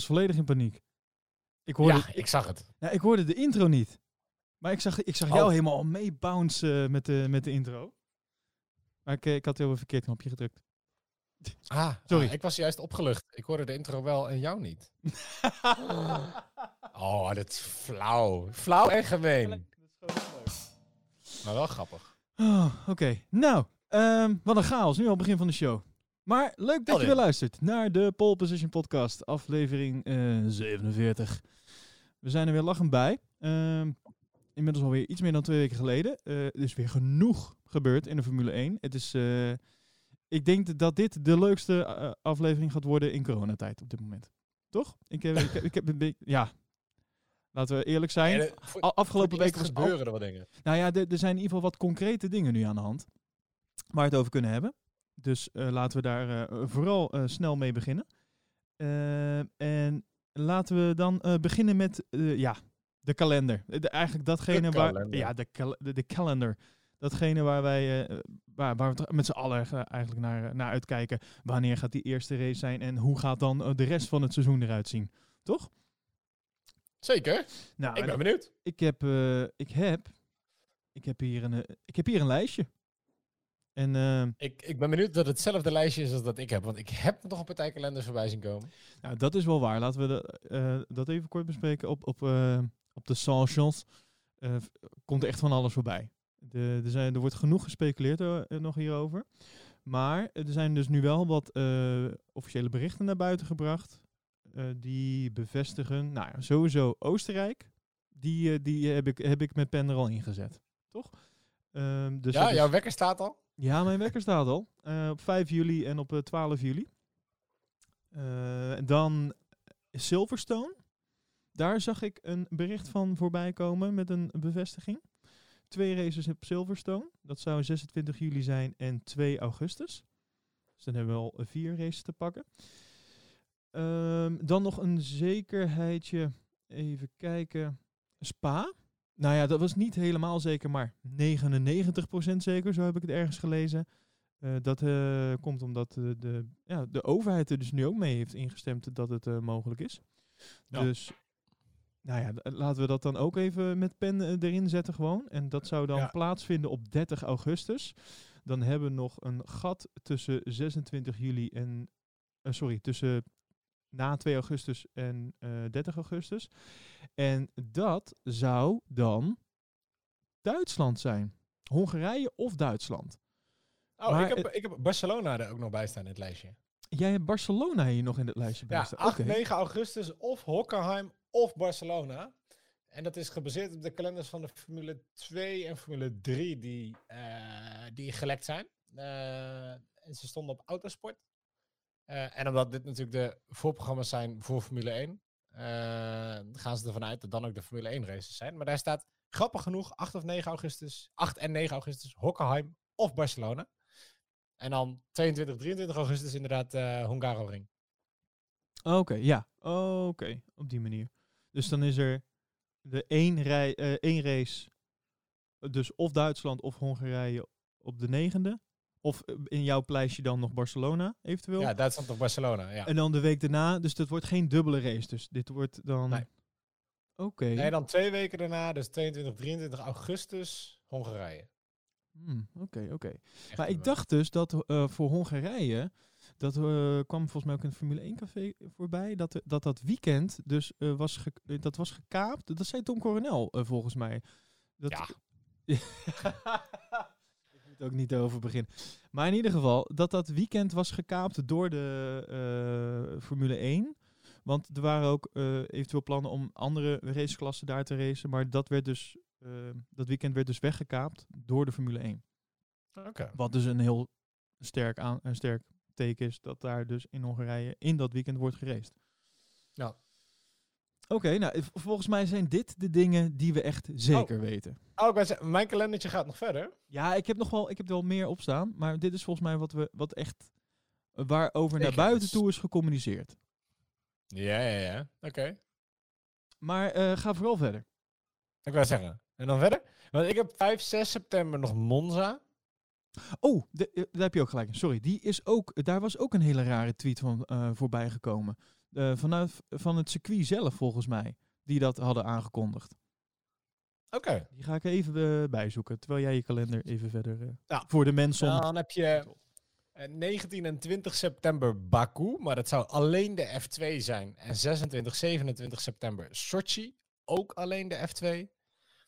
Was volledig in paniek. Ik hoorde, Ja, ik zag het. nou, ik hoorde de intro niet. Maar ik zag, ik zag jou Oh. helemaal meebouncen met de, met de intro. Maar ik, eh, ik had heel een verkeerd knopje gedrukt. Ah, Sorry. ah, ik was juist opgelucht. Ik hoorde de intro wel en jou niet. Oh, dat is flauw. Flauw en gemeen. Maar wel grappig. Oh, Oké, nou, ehm, wat een chaos. Nu al begin van de show. Maar leuk dat je weer luistert naar de Pole Position Podcast, aflevering eh, 47. We zijn er weer lachend bij. Ehm, inmiddels alweer iets meer dan twee weken geleden. Eh, er is weer genoeg gebeurd in de Formule 1. Het is, eh, ik denk dat dit de leukste eh, aflevering gaat worden in coronatijd op dit moment. Toch? Ik heb, ik heb, ik heb een beetje, ja. Laten we eerlijk zijn. Eh, voor- afgelopen week gebeuren er wat dingen. nou ja, er er zijn in ieder geval wat concrete dingen nu aan de hand. Waar we het over kunnen hebben. Dus eh, laten we daar eh, vooral eh, snel mee beginnen. En laten we dan beginnen met ja, de kalender. De, eigenlijk datgene De waar. kalender. Ja, de, kal- de, de calendar. Datgene waar wij waar, waar we met z'n allen eigenlijk naar, naar uitkijken. Wanneer gaat die eerste race zijn en hoe gaat dan de rest van het seizoen eruit zien? Toch? Zeker. Nou, ik en ben benieuwd. ik heb, ik heb, ik heb hier een, ik heb hier een lijstje. En eh, Ik, ik ben benieuwd dat het hetzelfde lijstje is als dat ik heb. Want ik heb nog een partij kalenders voorbij zien komen. nou, dat is wel waar. Laten we de, eh, dat even kort bespreken. Op, op, eh, op de socials eh, komt er echt van alles voorbij. De, er, zijn, er wordt genoeg gespeculeerd nog hierover. Maar er zijn dus nu wel wat officiële berichten naar buiten gebracht. die bevestigen, nou ja, sowieso Oostenrijk. Die, die heb, ik, heb ik met pen er al ingezet. Toch? Ehm, dus ja, is- jouw wekker staat al. Ja, mijn wekker staat al. Eh, op 5 juli en op eh, 12 juli. Eh, dan Silverstone. Daar zag ik een bericht van voorbij komen met een bevestiging. Twee races op Silverstone. Dat zou 26 juli zijn en 2 augustus. Dus dan hebben we al eh, vier races te pakken. Ehm, dan nog een zekerheidje. Even kijken. Spa. Nou ja, dat was niet helemaal zeker, maar 99% zeker, zo heb ik het ergens gelezen. Eh, dat eh, komt omdat eh, de, ja, de overheid er dus nu ook mee heeft ingestemd dat het mogelijk is. Ja. Dus, nou ja, laten we dat dan ook even met pen erin zetten gewoon. En dat zou dan Ja. plaatsvinden op 30 augustus. Dan hebben we nog een gat tussen 26 juli en, sorry, tussen na 2 augustus en eh 30 augustus. En dat zou dan Duitsland zijn. Hongarije of Duitsland. Oh, Maar ik, heb, ik heb Barcelona er ook nog bij staan in het lijstje. Jij hebt Barcelona hier nog in het lijstje bij Ja, staan. 8, Oké. 9 augustus of Hockenheim of Barcelona. En dat is gebaseerd op de kalenders van de Formule 2 en Formule 3 die, eh, die gelekt zijn. Eh, en ze stonden op Autosport. Eh, en omdat dit natuurlijk de voorprogramma's zijn voor Formule 1, eh, gaan ze ervan uit dat dan ook de Formule 1 races zijn. Maar daar staat grappig genoeg 8 of 9 augustus, 8 en 9 augustus Hockenheim of Barcelona. En dan 22, 23 augustus inderdaad eh Hungaroring. Oké, ja. Oké, op die manier. Dus dan is er de één, rij, één race, dus of Duitsland of Hongarije op de negende. Of eh, in jouw lijstje dan nog Barcelona, eventueel. Ja, Duitsland of Barcelona, ja. En dan de week daarna, dus dat wordt geen dubbele race. Dus dit wordt dan... Nee. Oké. Nee, dan twee weken daarna, dus 22, 23 augustus, Hongarije. Hmm, Oké, oké. Maar ik dacht dus dat eh, voor Hongarije, dat eh, kwam volgens mij ook in het Formule 1 café voorbij, dat dat, dat weekend dus was, ge- dat was gekaapt. Dat zei Tom Coronel volgens mij. Dat, Ja. ook niet over beginnen. Maar in ieder geval, dat dat weekend was gekaapt door de eh, Formule 1. Want er waren ook eh, eventueel plannen om andere raceklassen daar te racen. Maar dat, werd dus, eh, dat weekend werd dus weggekaapt door de Formule 1. Oké. Wat dus een heel sterk, aan, een sterk teken is dat daar dus in Hongarije in dat weekend wordt geraced. Ja. Oké, nou volgens mij zijn dit de dingen die we echt zeker weten. Oh, ik wou zeggen, mijn kalendertje gaat nog verder. Ja, ik heb nog wel, ik heb er wel meer op staan, maar dit is volgens mij wat we wat echt eh, waarover naar buiten toe is gecommuniceerd. Ja, ja, ja. Oké. Maar eh, ga vooral verder. Ik wou zeggen. En dan verder? Want ik heb 5, 6 september nog Monza. Oh, de- eh, daar heb je ook gelijk. in. Sorry, die is ook, daar was ook een hele rare tweet van eh, voorbij gekomen. Eh, vanuit van het circuit zelf, volgens mij, die dat hadden aangekondigd. Oké. Die ga ik even eh, bijzoeken, terwijl jij je kalender even verder... eh, Ja. Voor de mensen om... Dan heb je eh, 19 en 20 september Baku, maar dat zou alleen de F2 zijn. En 26, 27 september Sochi, ook alleen de F2.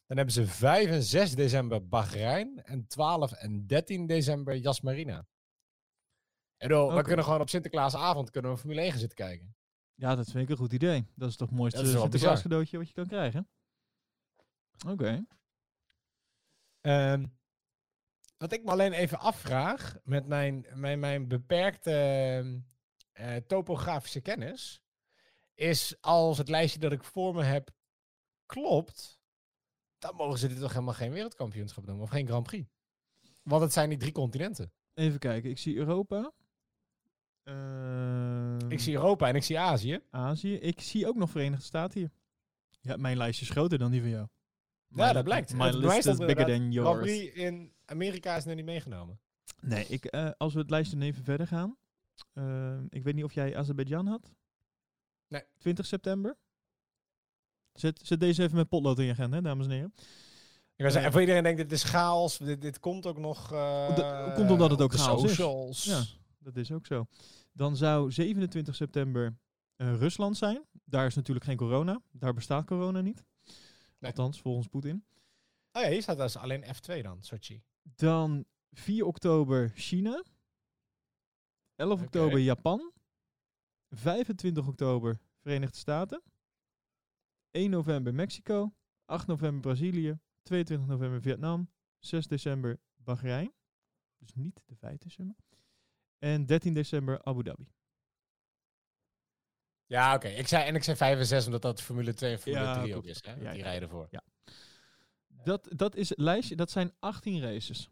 Dan hebben ze 5 en 6 december Bahrein en 12 en 13 december Yas Marina. En oh, we kunnen gewoon op Sinterklaasavond kunnen we Formule 1 gaan zitten kijken. Ja, dat vind ik een goed idee. Dat is toch het mooiste Sinterklaas cadeautje wat je kan krijgen. Oké. Ehm, wat ik me alleen even afvraag met mijn, mijn, mijn beperkte ehm, eh, topografische kennis, is als het lijstje dat ik voor me heb klopt, dan mogen ze dit toch helemaal geen wereldkampioenschap noemen of geen Grand Prix. Want het zijn die drie continenten. Even kijken, ik zie Europa. Ehm, Ik zie Europa en ik zie Azië. Azië. Ik zie ook nog Verenigde Staten hier. Ja, mijn lijstje is groter dan die van jou. Ja, My- dat blijkt. List bewijst is dat bigger than Grand yours. Prix in Amerika is nog niet meegenomen. Nee, ik, eh, als we het lijstje even verder gaan. Ehm, ik weet niet of jij Azerbeidzjan had. Nee. 20 september. Zet, zet deze even met potlood in je agenda, dames en heren. Ik wou zeggen, Eh, en voor iedereen denkt, dit is chaos. Dit, dit komt ook nog... eh, Dat komt omdat het ook de chaos is. Ja. Dat is ook zo. Dan zou 27 september eh, Rusland zijn. Daar is natuurlijk geen corona. Daar bestaat corona niet. Nee. Althans, volgens Poetin. Oh ja, hier staat dus alleen F2 dan, Sochi. Dan 4 oktober China. 11 Oké. oktober Japan. 25 oktober Verenigde Staten. 1 november Mexico. 8 november Brazilië. 22 november Vietnam. 6 december Bahrein. Dus niet de 5 december. En 13 december Abu Dhabi. Ja, oké. Ik zei En ik zei 5 en 6, omdat dat Formule 2 en Formule Ja, 3 ook is. Hè? Ja, Die ja. rijden ervoor. Dat, dat is lijstje. Dat zijn 18 races.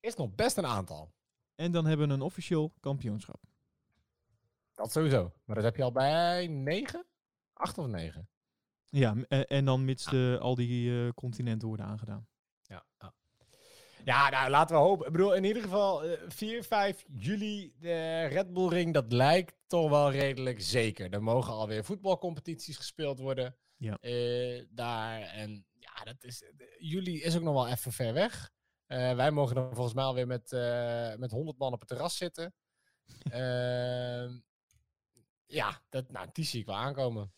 Is nog best een aantal. En dan hebben we een officieel kampioenschap. Dat sowieso. Maar dat heb je al bij 9? 8 of 9? Ja, eh, en dan mits de, al die eh, continenten worden aangedaan. Ja. Ja, ja nou, laten we hopen. Ik bedoel, in ieder geval eh, 4, 5 juli de Red Bull Ring, dat lijkt toch wel redelijk zeker. Er mogen alweer voetbalcompetities gespeeld worden. Ja. eh, daar. En ja, dat is, juli is ook nog wel even ver weg. Eh, wij mogen dan volgens mij alweer met, eh met 100 man op het terras zitten. Ehm, ja, dat, nou, die zie ik wel aankomen.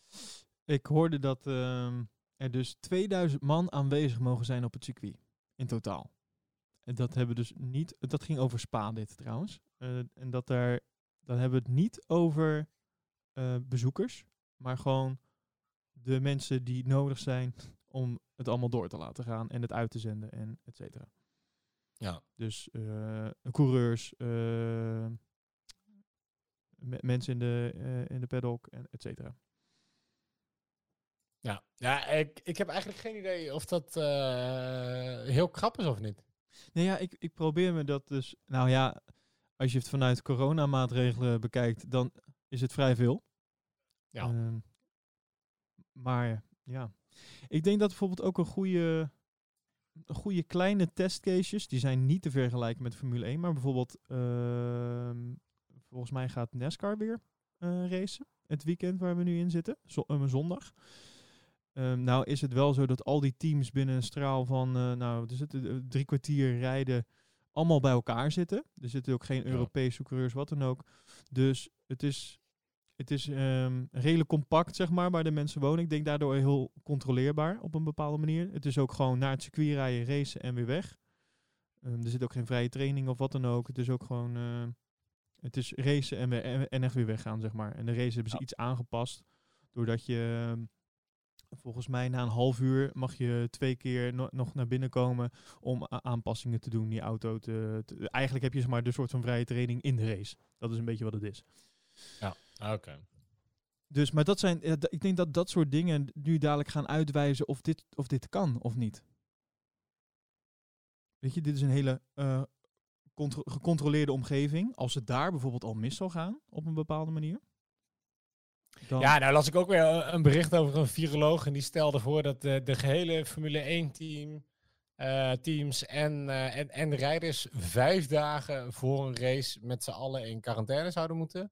Ik hoorde dat ehm, er dus 2000 man aanwezig mogen zijn op het circuit. In totaal. En dat hebben dus niet. Dat ging over Spa dit trouwens. Eh, en dat daar. Dan hebben we het niet over eh, bezoekers. Maar gewoon de mensen die nodig zijn om het allemaal door te laten gaan. En het uit te zenden en et cetera. Ja. Dus eh, coureurs, me- mensen in de, in de paddock en et cetera. Ja, ja ik, ik heb eigenlijk geen idee of dat heel krap is of niet. Nee, ja, ik, ik probeer me dat dus. Nou ja, als je het vanuit coronamaatregelen bekijkt, dan is het vrij veel. Ja. Ehm, maar ja, ik denk dat bijvoorbeeld ook een goede, een goede kleine testcases, die zijn niet te vergelijken met Formule 1, maar bijvoorbeeld, ehm, volgens mij gaat NASCAR weer eh racen, het weekend waar we nu in zitten, zo, eh, zondag. Ehm, nou is het wel zo dat al die teams binnen een straal van, eh, nou, wat is het, eh, drie kwartier rijden, allemaal bij elkaar zitten. Er zitten ook geen. Europese coureurs, wat dan ook. Dus het is, het is ehm, redelijk compact, zeg maar, waar de mensen wonen. Ik denk daardoor heel controleerbaar op een bepaalde manier. Het is ook gewoon naar het circuit rijden, racen en weer weg. Ehm, er zit ook geen vrije training of wat dan ook. Het is ook gewoon, eh, het is racen en, en, en echt weer weggaan, zeg maar. En de race hebben ze Ja. iets aangepast, doordat je... Volgens mij na een half uur mag je twee keer no- nog naar binnen komen om aanpassingen te doen, die auto te, te- Eigenlijk heb je zeg maar de soort van vrije training in de race. Dat is een beetje wat het is. Oké. Dus, maar dat zijn, ja, ik denk dat dat soort dingen nu dadelijk gaan uitwijzen of dit, of dit kan of niet. Weet je, dit is een hele eh, contro- gecontroleerde omgeving. Als het daar bijvoorbeeld al mis zou gaan op een bepaalde manier. Ja, nou las ik ook weer een- een bericht over een viroloog. En die stelde voor dat de, de gehele Formule 1 team, eh, teams en, eh, en, rijders vijf dagen voor een race met z'n allen in quarantaine zouden moeten.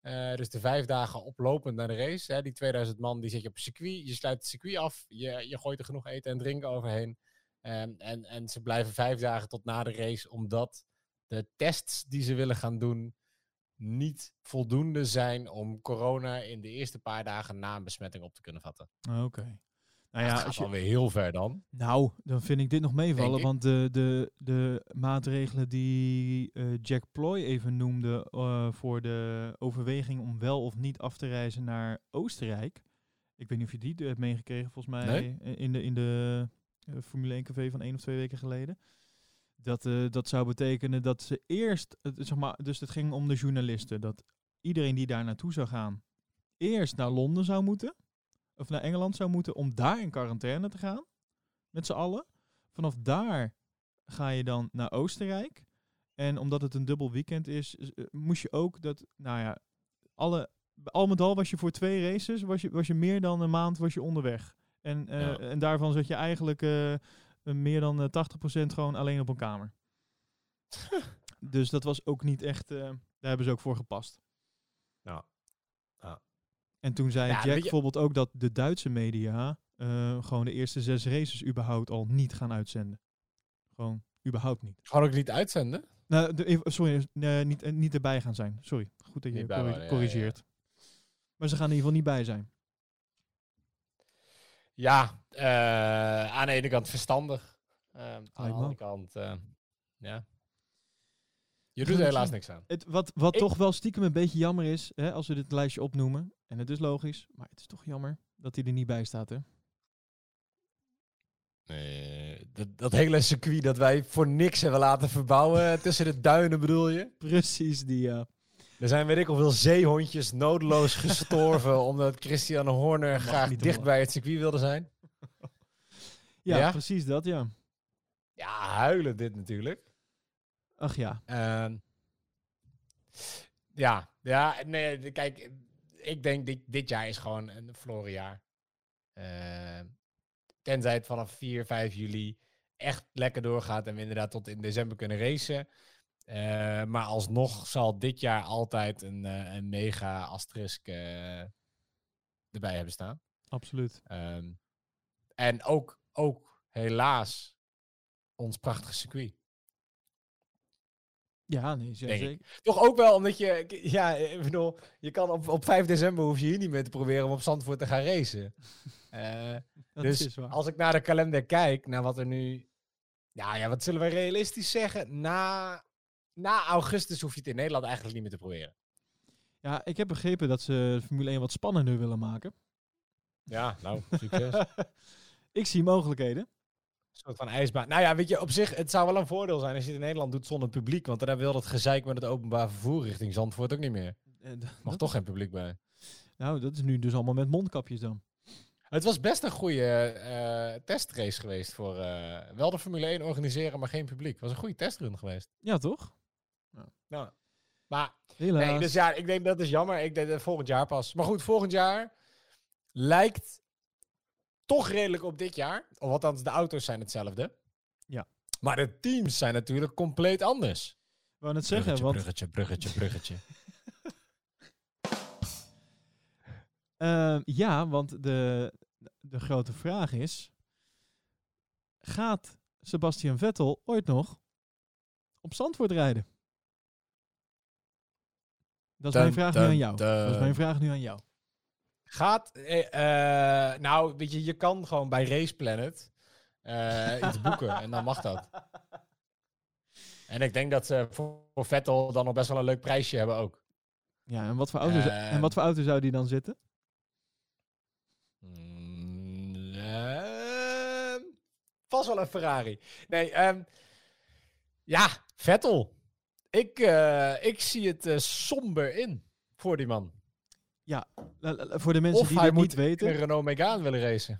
Eh, dus de vijf dagen oplopend naar de race. Hè, die 2000 man die zit je op circuit. Je sluit het circuit af. Je, je gooit er genoeg eten en drinken overheen. En, en, en ze blijven vijf dagen tot na de race. Omdat de tests die ze willen gaan doen. Niet voldoende zijn om corona in de eerste paar dagen na een besmetting op te kunnen vatten. Oké. Nou Ja, dat als gaat je, alweer heel ver dan. nou, dan vind ik dit nog meevallen. Want de, de, de maatregelen die eh, Jack Ploy even noemde eh, voor de overweging om wel of niet af te reizen naar Oostenrijk. Ik weet niet of je die hebt meegekregen, volgens mij Nee. eh, in de, in de Formule 1 café van één of twee weken geleden. Dat, eh, dat zou betekenen dat ze eerst, zeg maar, dus het ging om de journalisten, dat iedereen die daar naartoe zou gaan, eerst naar Londen zou moeten, of naar Engeland zou moeten, om daar in quarantaine te gaan, met z'n allen. Vanaf daar ga je dan naar Oostenrijk. En omdat het een dubbel weekend is, eh, moest je ook dat, nou ja, alle, al met al was je voor twee races, was je, was je meer dan een maand was je onderweg. En, eh, Ja. en daarvan zat je eigenlijk meer dan eh, 80% gewoon alleen op een kamer. dus dat was ook niet echt, eh, daar hebben ze ook voor gepast. Nou, ja. En toen zei Ja, Jack bijvoorbeeld ook dat de Duitse media eh, gewoon de eerste zes races überhaupt al niet gaan uitzenden. Gewoon überhaupt niet. Gewoon ook niet uitzenden? Nou, de, even- sorry, nee, niet, eh, niet erbij gaan zijn. Sorry, goed dat je corri- waren, ja, corrigeert. Maar ze gaan in ieder geval niet bij zijn. Ja, eh, aan de ene kant verstandig. Eh, aan de andere kant, eh, ja. Je doet er helaas niks aan. Het, wat wat Ik- toch wel stiekem een beetje jammer is, hè, als we dit lijstje opnoemen, en het is logisch, maar het is toch jammer dat hij er niet bij staat. Hè? Nee, dat, dat hele circuit dat wij voor niks hebben laten verbouwen tussen de duinen bedoel je? Precies die, ja. Er zijn weet ik hoeveel zeehondjes nodeloos gestorven omdat Christian Horner graag dicht bij het circuit wilde zijn. ja. Ja? precies dat, ja. Ja, huilen dit natuurlijk. Ach ja, Ehm, ja, ja, nee, kijk, ik denk dit, dit jaar is gewoon een verloren jaar. Ehm, tenzij het vanaf 4, 5 juli echt lekker doorgaat en we inderdaad tot in december kunnen racen. Eh, maar alsnog zal dit jaar altijd een, eh, een mega asterisk eh, erbij hebben staan. absoluut. Ehm, en ook, ook helaas ons prachtige circuit. Ja, nee, zeker. Toch ook wel omdat je, ja, ik bedoel, je kan op, op 5 december hoef je hier niet meer te proberen om op Zandvoort te gaan racen. Dat dus als ik naar de kalender kijk, naar wat er nu, ja, ja, wat zullen we realistisch zeggen? Na, na augustus hoef je het in Nederland eigenlijk niet meer te proberen. Ja, ik heb begrepen dat ze Formule 1 wat spannender willen maken. Ja, nou, succes. ik zie mogelijkheden. Een soort van ijsbaan. Nou ja, weet je, op zich, het zou wel een voordeel zijn als je het in Nederland doet zonder publiek. Want dan hebben we wel dat gezeik met het openbaar vervoer richting Zandvoort ook niet meer. Eh, Mag toch geen publiek bij. Nou, dat is nu dus allemaal met mondkapjes dan. Het was best een goede eh, testrace geweest voor eh, wel de Formule 1 organiseren, maar geen publiek. Het was een goede testrun geweest. Ja, toch? Nou, maar Helaas. nee, dus ja, ik denk dat is jammer. Ik denk dat volgend jaar pas. Maar goed, volgend jaar lijkt toch redelijk op dit jaar. Of althans, de auto's zijn hetzelfde. Ja. Maar de teams zijn natuurlijk compleet anders. Wou net zeggen, want bruggetje, bruggetje, bruggetje. eh, ja, want de, de grote vraag is: gaat Sebastian Vettel ooit nog op Zandvoort rijden? Dat is mijn Dun, vraag nu aan jou. Dat is mijn vraag nu aan jou. Gaat, eh, eh, nou, weet je, je kan gewoon bij Race Planet eh, iets boeken en dan mag dat. En ik denk dat ze voor, Vettel dan nog best wel een leuk prijsje hebben ook. Ja, en wat voor auto, zou- en wat voor auto zou die dan zitten? Mm, vast wel een Ferrari. Nee, ehm, ja, Vettel. Ik, eh, ik zie het eh, somber in voor die man. La- Voor de mensen of die hij dit niet weten, een Renault Megane willen racen.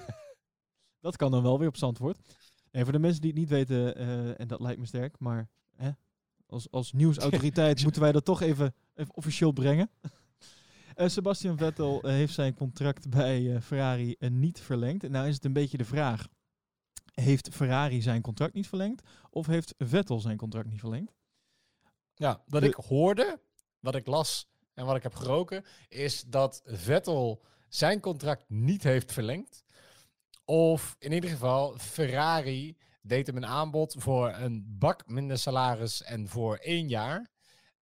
dat kan dan wel weer op Zandvoort. En voor de mensen die het niet weten, eh, en dat lijkt me sterk, maar hè, als, als nieuwsautoriteit moeten wij dat toch even, even officieel brengen. Sebastian Vettel heeft zijn contract bij Ferrari niet verlengd. En nou is het een beetje de vraag, heeft Ferrari zijn contract niet verlengd? Of heeft Vettel zijn contract niet verlengd? Ja, wat ik hoorde, wat ik las en wat ik heb geroken, is dat Vettel zijn contract niet heeft verlengd. Of in ieder geval, Ferrari deed hem een aanbod voor een bak minder salaris en voor één jaar.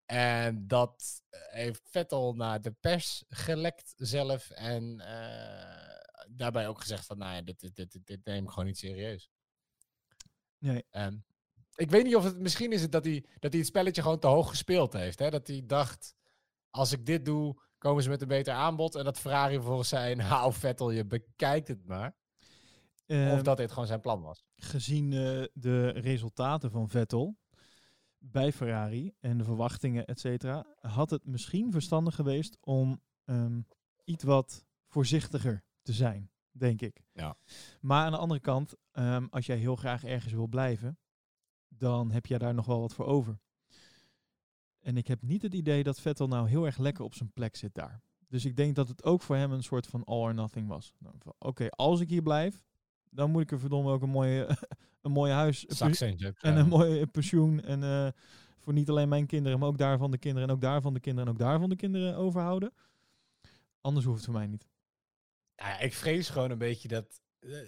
En dat heeft Vettel naar de pers gelekt zelf. En uh, daarbij ook gezegd van, nou ja, dit, dit, dit, dit neem ik gewoon niet serieus. Nee. Um, ik weet niet of het, misschien is het dat hij, dat hij het spelletje gewoon te hoog gespeeld heeft. Hè? Dat hij dacht, als ik dit doe, komen ze met een beter aanbod. En dat Ferrari vervolgens zei, nou Vettel, je bekijkt het maar. Of dat dit gewoon zijn plan was. Gezien uh, de resultaten van Vettel bij Ferrari en de verwachtingen, et cetera, had het misschien verstandig geweest om um, iets wat voorzichtiger te zijn, denk ik. Ja. Maar aan de andere kant, um, als jij heel graag ergens wil blijven, dan heb jij daar nog wel wat voor over. En ik heb niet het idee dat Vettel nou heel erg lekker op zijn plek zit daar. Dus ik denk dat het ook voor hem een soort van all or nothing was. Nou, Oké, okay, als ik hier blijf, dan moet ik er verdomme ook een mooie, een mooie huis en een mooi pensioen. En uh, voor niet alleen mijn kinderen, maar ook daarvan de kinderen en ook daarvan de kinderen en ook daarvan de kinderen overhouden. Anders hoeft het voor mij niet. Ja, ik vrees gewoon een beetje dat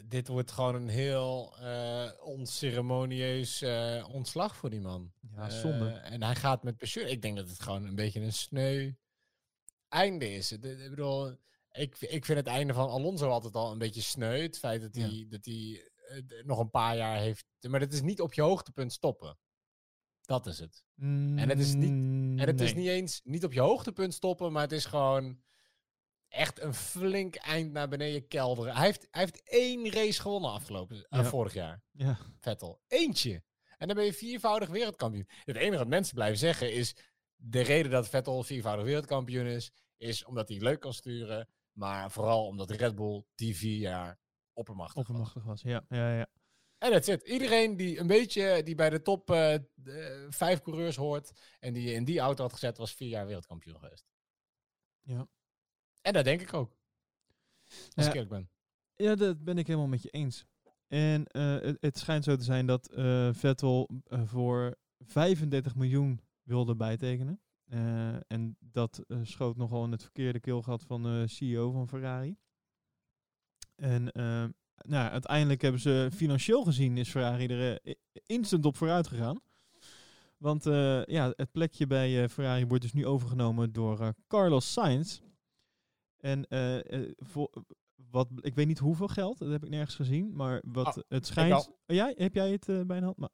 dit wordt gewoon een heel uh, onceremonieus ontslag voor die man. Ja, zonde. en hij gaat met pensioen. Ik denk dat het gewoon een beetje een sneu einde is. Ik bedoel, ik, ik vind het einde van Alonso altijd al een beetje sneu. Het feit dat hij, dat hij nog een paar jaar heeft. Maar het is niet op je hoogtepunt stoppen. Dat is het. Mm, en het is niet, en het nee. is niet eens niet op je hoogtepunt stoppen, maar het is gewoon echt een flink eind naar beneden kelderen. Hij heeft, hij heeft één race gewonnen afgelopen uh, ja. vorig jaar. Ja. Vettel. Eentje. En dan ben je viervoudig wereldkampioen. Het enige wat mensen blijven zeggen is de reden dat Vettel viervoudig wereldkampioen is, is omdat hij leuk kan sturen. Maar vooral omdat Red Bull die vier jaar oppermachtig, oppermachtig was. was. Ja, ja, ja. En dat zit. Iedereen die een beetje die bij de top uh, vijf coureurs hoort en die in die auto had gezet, was vier jaar wereldkampioen geweest. Ja. En dat denk ik ook. Als ja, ik ben. Ja, dat ben ik helemaal met je eens. En uh, het, het, schijnt zo te zijn dat uh, Vettel voor 35 miljoen wilde bijtekenen. En dat schoot nogal in het verkeerde keelgat van de CEO van Ferrari. En nou, uiteindelijk hebben ze financieel gezien is Ferrari er instant op vooruit gegaan. Want ja, het plekje bij Ferrari wordt dus nu overgenomen door Carlos Sainz. En voor, wat, ik weet niet hoeveel geld, dat heb ik nergens gezien. Maar wat oh, het schijnt. Oh, jij, heb jij het bij de hand? Maar,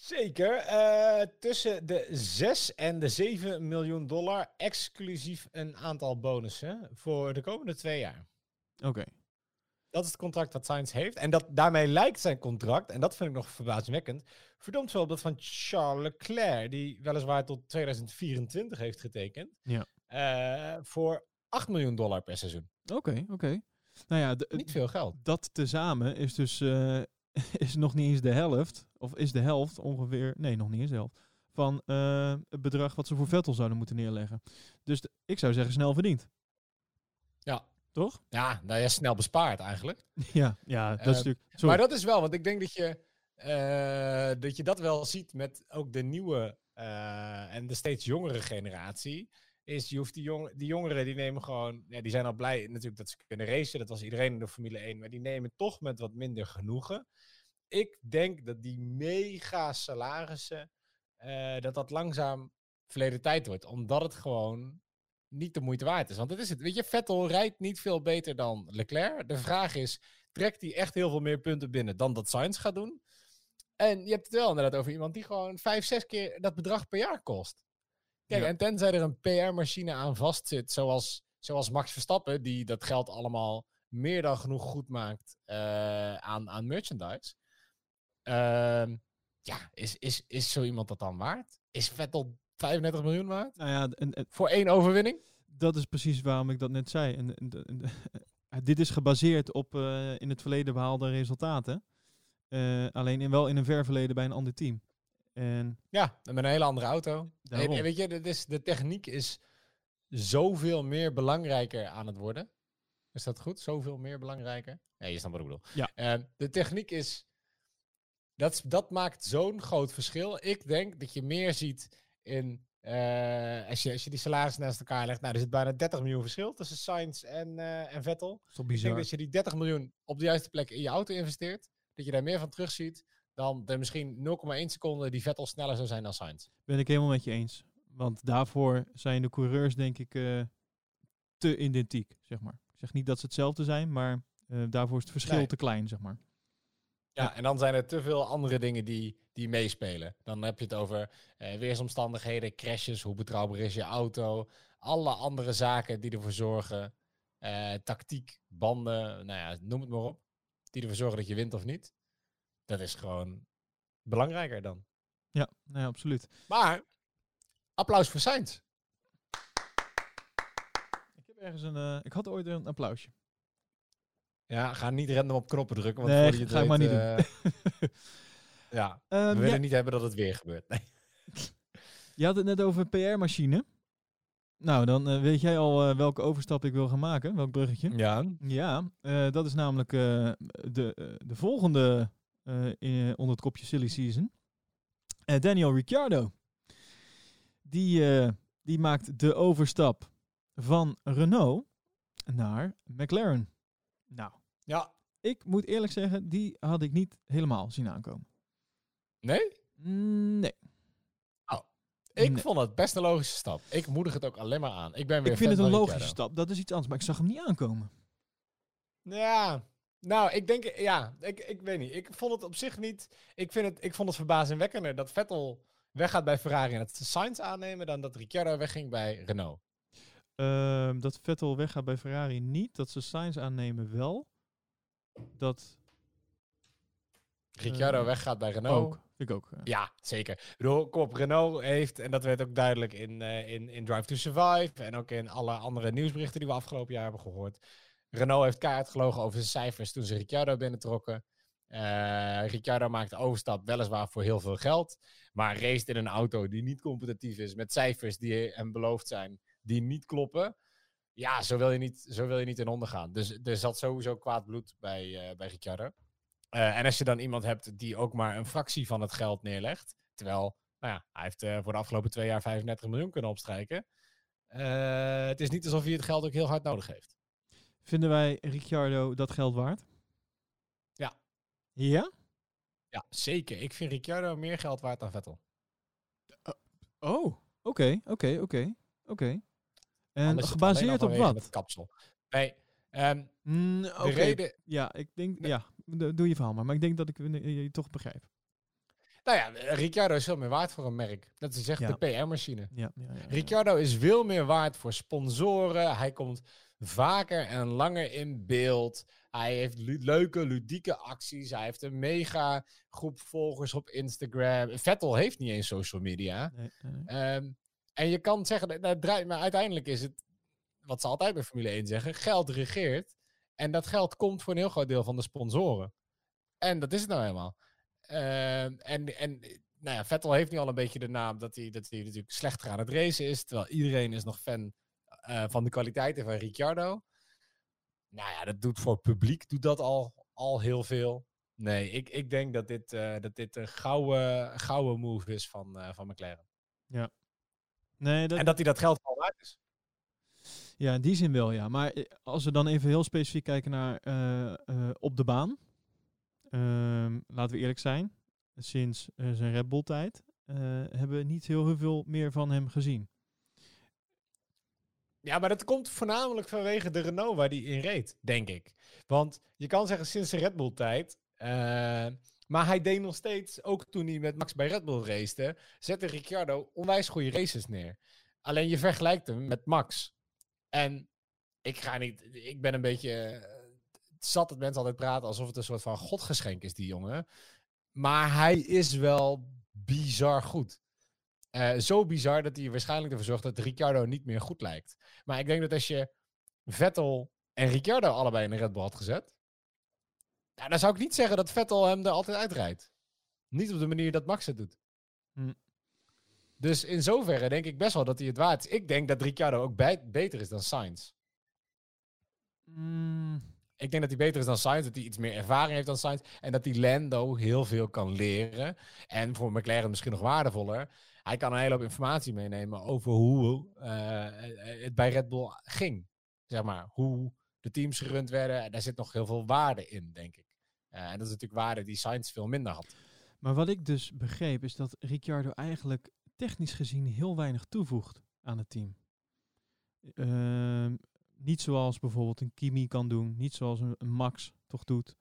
Zeker. Uh, tussen de 6 en de 7 miljoen dollar, exclusief een aantal bonussen voor de komende twee jaar. Oké. Okay. Dat is het contract dat Sainz heeft. En dat, daarmee lijkt zijn contract, en dat vind ik nog verbazingwekkend, verdomd veel op dat van Charles Leclerc, die weliswaar tot 2024 heeft getekend. Ja. Uh, voor 8 miljoen dollar per seizoen. Oké, okay, oké. Okay. Nou ja, niet veel geld. Dat tezamen is dus uh, is nog niet eens de helft, of is de helft ongeveer, nee, nog niet eens de helft, van uh, het bedrag wat ze voor Vettel zouden moeten neerleggen. Dus de, ik zou zeggen snel verdiend. Ja. Toch? Ja, nou ja, snel bespaard eigenlijk. ja, ja, dat is natuurlijk... Sorry. Maar dat is wel, want ik denk dat je, uh, dat je dat wel ziet met ook de nieuwe en de steeds jongere generatie is, je hoeft die, jong, die jongeren, die nemen gewoon, ja, die zijn al blij natuurlijk dat ze kunnen racen. Dat was iedereen in de Formule 1, maar die nemen toch met wat minder genoegen. Ik denk dat die mega salarissen, uh, dat dat langzaam verleden tijd wordt. Omdat het gewoon niet de moeite waard is. Want dat is het. Weet je, Vettel rijdt niet veel beter dan Leclerc. De vraag is, trekt hij echt heel veel meer punten binnen dan dat Sainz gaat doen? En je hebt het wel inderdaad over iemand die gewoon vijf, zes keer dat bedrag per jaar kost. Kijk, ja. en tenzij er een PR-machine aan vastzit, zoals, zoals Max Verstappen, die dat geld allemaal meer dan genoeg goed maakt uh, aan, aan merchandise. Uh, ja, is, is, is zo iemand dat dan waard? Is Vettel 35 miljoen waard? Nou ja, en, en, Voor één overwinning? Dat is precies waarom ik dat net zei. En, en dit is gebaseerd op uh, in het verleden behaalde resultaten. Uh, alleen in, wel in een ver verleden bij een ander team. En ja, met een hele andere auto. En, weet je, dit is, de techniek is zoveel meer belangrijker aan het worden. Is dat goed? Zoveel meer belangrijker? Nee, je snapt wat ik bedoel. Ja. Uh, de techniek is... Dat, dat maakt zo'n groot verschil. Ik denk dat je meer ziet in Eh, als, je, als je die salarissen naast elkaar legt, nou, er zit bijna 30 miljoen verschil tussen Sainz en, eh, en Vettel. Dat is toch Ik denk bizar. dat je die 30 miljoen op de juiste plek in je auto investeert, dat je daar meer van terugziet dan de misschien 0,1 seconde die Vettel sneller zou zijn dan Sainz. Ben ik helemaal met je eens. Want daarvoor zijn de coureurs denk ik eh, te identiek, zeg maar. Ik zeg niet dat ze hetzelfde zijn, maar eh, daarvoor is het verschil Nee. te klein, zeg maar. Ja, en dan zijn er te veel andere dingen die, die meespelen. Dan heb je het over eh, weersomstandigheden, crashes, hoe betrouwbaar is je auto. Alle andere zaken die ervoor zorgen. tactiek, banden, nou ja, noem het maar op. Die ervoor zorgen dat je wint of niet. Dat is gewoon belangrijker dan. Ja, nee, absoluut. Maar, applaus voor Sainz. Ik heb ergens een. eh, ik had ooit een applausje. Ja, ga niet random op knoppen drukken. Want Nee, je ga ik maar niet eh, ja, Ehm, we willen ja, niet hebben dat het weer gebeurt. Nee. je had het net over PR-machine. Nou, dan eh, weet jij al welke overstap ik wil gaan maken. Welk bruggetje. Ja. Ja, dat is namelijk de, de volgende in, onder het kopje Silly Season. Eh, Daniel Ricciardo. Die, eh, die maakt de overstap van Renault naar McLaren. Nou, Ja. ik moet eerlijk zeggen, die had ik niet helemaal zien aankomen. Nee? Nee. Ik Nee. vond het best een logische stap. Ik moedig het ook alleen maar aan. Ik ben weer Ik vind het een logische stap. Dat is iets anders, maar ik zag hem niet aankomen. Ja. Nou, ik denk, ja, ik, ik weet niet. Ik vond het op zich niet. Ik, vind het, ik vond het verbazingwekkender dat Vettel weggaat bij Ferrari en dat ze Sainz aannemen dan dat Ricciardo wegging bij Renault. Ehm, dat Vettel weggaat bij Ferrari niet. Dat ze Sainz aannemen wel. Dat Ricciardo Eh, weggaat bij Renault. ook. Ik ook. ja. Ja, zeker. Ik bedoel, kom op, Renault heeft, en dat werd ook duidelijk in, eh, in, in Drive to Survive en ook in alle andere nieuwsberichten die we afgelopen jaar hebben gehoord. Renault heeft keihard gelogen over zijn cijfers toen ze Ricciardo binnentrokken. Eh Ricciardo maakt de overstap weliswaar voor heel veel geld, maar race in een auto die niet competitief is met cijfers die hem beloofd zijn, die niet kloppen. Ja, zo wil je niet, zo wil je niet in ondergaan. Dus er zat sowieso kwaad bloed bij, eh bij Ricciardo. Eh, en als je dan iemand hebt die ook maar een fractie van het geld neerlegt, terwijl nou ja, hij heeft voor de afgelopen twee jaar 35 miljoen kunnen opstrijken. Het is niet alsof hij het geld ook heel hard nodig heeft. Vinden wij Ricciardo dat geld waard? Ja. Ja? Ja, zeker. Ik vind Ricciardo meer geld waard dan Vettel. Oh, oké, oké, oké, oké. En gebaseerd op wat? Het kapsel. Nee, Mm, de Oké, reden... ja, ik denk, ja, do- doe je verhaal maar. Maar ik denk dat ik eh, je toch begrijp. Nou ja, Ricciardo is veel meer waard voor een merk. Dat is echt Ja. de PR-machine. Ja, ja, ja, ja. Ricciardo is veel meer waard voor sponsoren. Hij komt vaker en langer in beeld. Hij heeft leuke, ludieke acties. Hij heeft een mega groep volgers op Instagram. Vettel heeft niet eens social media. Nee, nee, nee. Ehm, en je kan zeggen, dat, dat draait, maar uiteindelijk is het, wat ze altijd bij Formule 1 zeggen, geld regeert. En dat geld komt voor een heel groot deel van de sponsoren. En dat is het nou helemaal. Ehm, en en nou ja, Vettel heeft nu al een beetje de naam dat hij, dat hij natuurlijk slechter aan het racen is. Terwijl iedereen is nog fan eh, van de kwaliteiten van Ricciardo. Nou ja, dat doet voor het publiek doet dat al, al heel veel. Nee, ik, ik denk dat dit, eh, dat dit een gouden, gouden move is van, eh, van McLaren. nee dat, En dat hij dat geld al waard is. Ja, in die zin wel, ja. Maar als we dan even heel specifiek kijken naar op de baan. Ehm, laten we eerlijk zijn. Sinds eh, zijn Red Bull tijd eh, hebben we niet heel, heel veel meer van hem gezien. Ja, maar dat komt voornamelijk vanwege de Renault waar die in reed, denk ik. Want je kan zeggen sinds de Red Bull tijd. eh, maar hij deed nog steeds, ook toen hij met Max bij Red Bull racete, zette Ricciardo onwijs goede races neer. Alleen je vergelijkt hem met Max. En ik ga niet, ik ben een beetje zat dat mensen altijd praten alsof het een soort van godgeschenk is, die jongen. Maar hij is wel bizar goed. Eh, zo bizar dat hij waarschijnlijk ervoor zorgt dat Ricciardo niet meer goed lijkt. Maar ik denk dat als je Vettel en Ricciardo allebei in de Red Bull had gezet, ja, dan zou ik niet zeggen dat Vettel hem er altijd uitrijdt. Niet op de manier dat Max het doet. Hm. Dus in zoverre denk ik best wel dat hij het waard is. Ik denk dat Ricciardo ook beter is dan Sainz. Mm, Ik denk dat hij beter is dan Sainz, dat hij iets meer ervaring heeft dan Sainz. En dat hij Lando heel veel kan leren. En voor McLaren misschien nog waardevoller. hij kan een hele hoop informatie meenemen over hoe uh, het bij Red Bull ging. Zeg maar, hoe de teams gerund werden. Daar zit nog heel veel waarde in, denk ik. Uh, en dat is natuurlijk waarde die Sainz veel minder had. Maar wat ik dus begreep is dat Ricciardo eigenlijk technisch gezien heel weinig toevoegt aan het team. Uh, niet zoals bijvoorbeeld een Kimi kan doen, niet zoals een, een Max toch doet.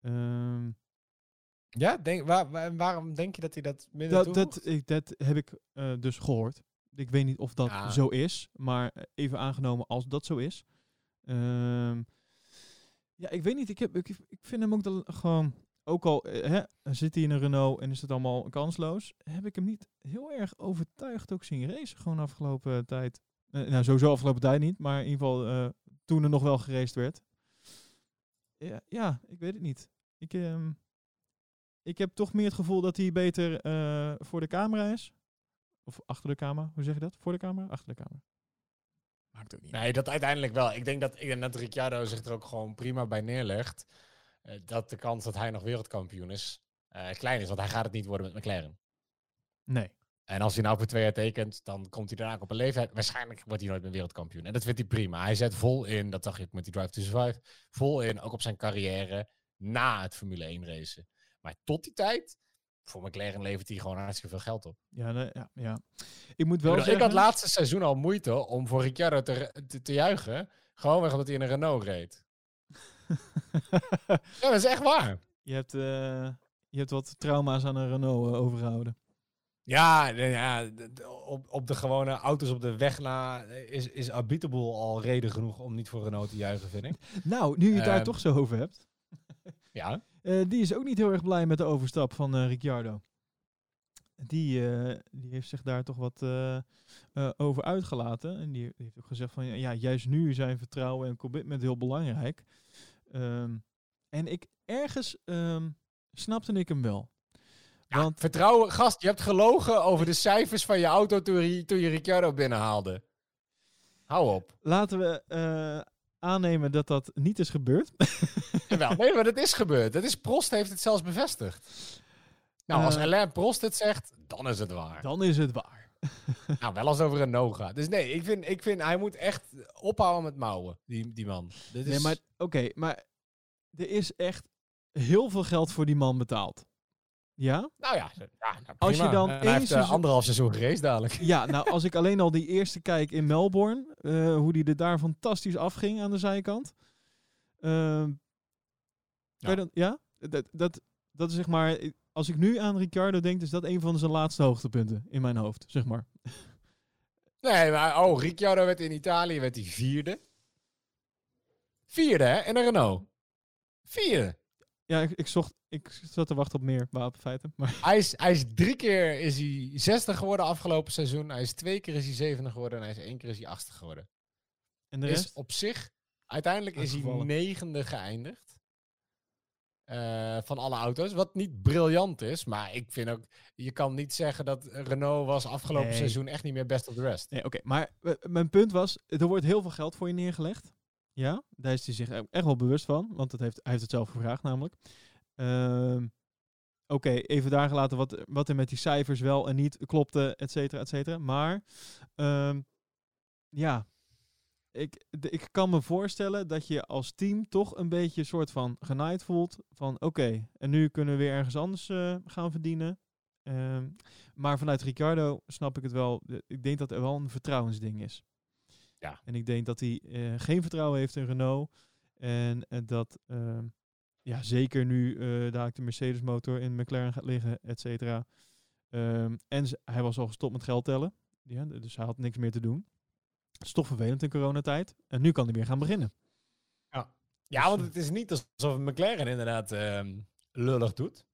Uh, ja, denk, waar, waarom denk je dat hij dat minder dat, dat, ik, dat heb ik uh, dus gehoord. Ik weet niet of dat ja. zo is, maar even aangenomen als dat zo is. Uh, ja, ik weet niet. Ik, heb, ik, ik vind hem ook dat gewoon ook al uh, hè, zit hij in een Renault en is het allemaal kansloos, heb ik hem niet heel erg overtuigd ook zien racen gewoon afgelopen tijd. Uh, nou, sowieso afgelopen tijd niet, maar in ieder geval uh, toen er nog wel geraced werd. Ja, ja, ik weet het niet. Ik, uh, ik heb toch meer het gevoel dat hij beter voor de camera is. Of achter de camera, hoe zeg je dat? Voor de camera? Achter de camera. Maakt ook niet. Nee, dat uiteindelijk wel. Ik denk dat, ik denk dat Ricciardo zich er ook gewoon prima bij neerlegt. Dat de kans dat hij nog wereldkampioen is klein is. Want hij gaat het niet worden met McLaren. Nee. En als hij nou voor twee jaar tekent, dan komt hij daarna op een leeftijd. Waarschijnlijk wordt hij nooit meer wereldkampioen. En dat vindt hij prima. Hij zet vol in, dat dacht ik met die Drive to Survive, vol in, ook op zijn carrière na het Formule 1 racen. Maar tot die tijd, voor McLaren levert hij gewoon hartstikke veel geld op. Ja, nee, ja, ja. Ik moet wel ik, zeggen... ik had laatste seizoen al moeite om voor Ricciardo te, te, te juichen. Gewoon weg omdat hij in een Renault reed. ja, dat is echt waar. Je hebt, uh, je hebt wat trauma's aan een Renault uh, overgehouden. Ja, ja op, op de gewone auto's op de weg na is, is Habitable al reden genoeg om niet voor Renault te juichen, vind ik. Nou, nu je het daar Um, toch zo over hebt. Ja. Uh, die is ook niet heel erg blij met de overstap van uh, Ricciardo. Die, die heeft zich daar toch wat over uitgelaten. En die, die, heeft ook gezegd van ja, juist nu zijn vertrouwen en commitment heel belangrijk. Um, en ik ergens um, snapte ik hem wel. Ja, Want, vertrouwen, gast, je hebt gelogen over de cijfers van je auto toen je, toen je Ricciardo binnenhaalde. Hou op. Laten we aannemen dat dat niet is gebeurd. Jawel, nee, maar dat is gebeurd. Dat is, Prost heeft het zelfs bevestigd. Nou, als uh, Alain Prost het zegt, dan is het waar. Dan is het waar. nou, wel als het over een no gaat. Dus nee, ik vind, ik vind hij moet echt ophouden met mouwen, die, die man. Dit is... Nee, maar oké, okay, maar er is echt heel veel geld voor die man betaald. Ja? Nou ja, ja nou als je dan hij heeft seizoen... anderhalf seizoen gereisd dadelijk. Ja, nou als ik alleen al die eerste kijk in Melbourne, uh, hoe die er daar fantastisch afging aan de zijkant. Uh, ja. Dan, ja? Dat, dat, dat is zeg maar, als ik nu aan Ricciardo denk, is dat een van zijn laatste hoogtepunten in mijn hoofd, zeg maar. Nee, maar oh, Ricciardo werd in Italië werd hij vierde. Vierde, hè? In een Renault. Vierde. Ja, ik, ik, zocht, ik zat te wachten op meer wapenfeiten. Maar. Hij, is, hij is drie keer is hij zesde geworden afgelopen seizoen. Hij is twee keer is hij zevende geworden. En hij is één keer is hij achtste geworden. En de rest? Is op zich, uiteindelijk is hij negende geëindigd. Uh, van alle auto's. Wat niet briljant is. Maar ik vind ook, je kan niet zeggen dat Renault was afgelopen nee. seizoen echt niet meer best of the rest. Nee, oké. Okay. Maar uh, mijn punt was, er wordt heel veel geld voor je neergelegd. Ja, daar is hij zich echt wel bewust van, want dat heeft, hij heeft het zelf gevraagd namelijk. Uh, Oké, even daar gelaten wat, wat er met die cijfers wel en niet klopte, et cetera, et cetera. Maar uh, ja, ik, ik kan me voorstellen dat je als team toch een beetje een soort van genaaid voelt. Van oké, en nu kunnen we weer ergens anders uh, gaan verdienen. Uh, maar vanuit Ricardo snap ik het wel. Ik denk dat er wel een vertrouwensding is. Ja. En ik denk dat hij uh, geen vertrouwen heeft in Renault. En uh, dat uh, ja, zeker nu dadelijk de Mercedes motor in McLaren gaat liggen, et cetera. Um, en hij was al gestopt met geld tellen. Ja, dus hij had niks meer te doen. Het is toch vervelend in coronatijd. En nu kan hij weer gaan beginnen. Ja, ja want het is niet alsof McLaren inderdaad um, lullig doet.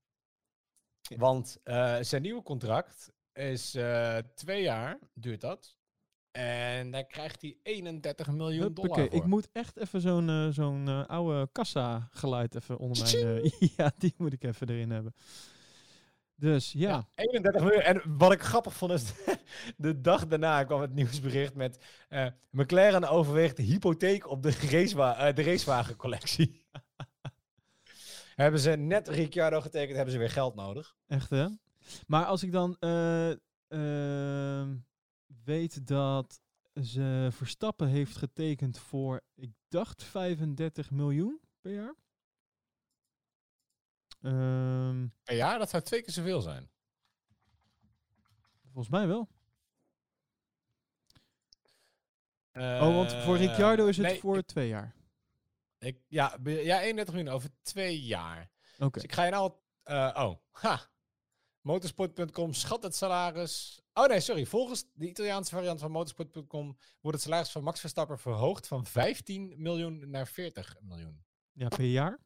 Want zijn nieuwe contract is twee jaar, duurt dat. En daar krijgt hij 31 miljoen Huppakee. dollar voor. Ik moet echt even zo'n uh, zo'n uh, oude kassa geluid even onder mijn... Uh, ja, die moet ik even erin hebben. Dus ja. ja. 31 miljoen. En wat ik grappig vond is, de dag daarna kwam het nieuwsbericht met McLaren overweegt hypotheek op de, racewa de racewagencollectie. hebben ze net Ricciardo getekend, hebben ze weer geld nodig. Echt hè? Maar als ik dan ehm, weet dat ze Verstappen heeft getekend voor, ik dacht 35 miljoen per jaar. Ehm, Ja, dat zou twee keer zoveel zijn. volgens mij wel. oh, want voor Eh, Ricciardo is het nee, voor Ik, twee jaar. ik- ja, ja, 31 miljoen over twee jaar. Oké. Dus ik ga je nou... eh, oh, ha. Motorsport.com schat het salaris... Oh nee, sorry. Volgens de Italiaanse variant van Motorsport.com wordt het salaris van Max Verstappen verhoogd van 15 miljoen naar 40 miljoen. Ja, per jaar.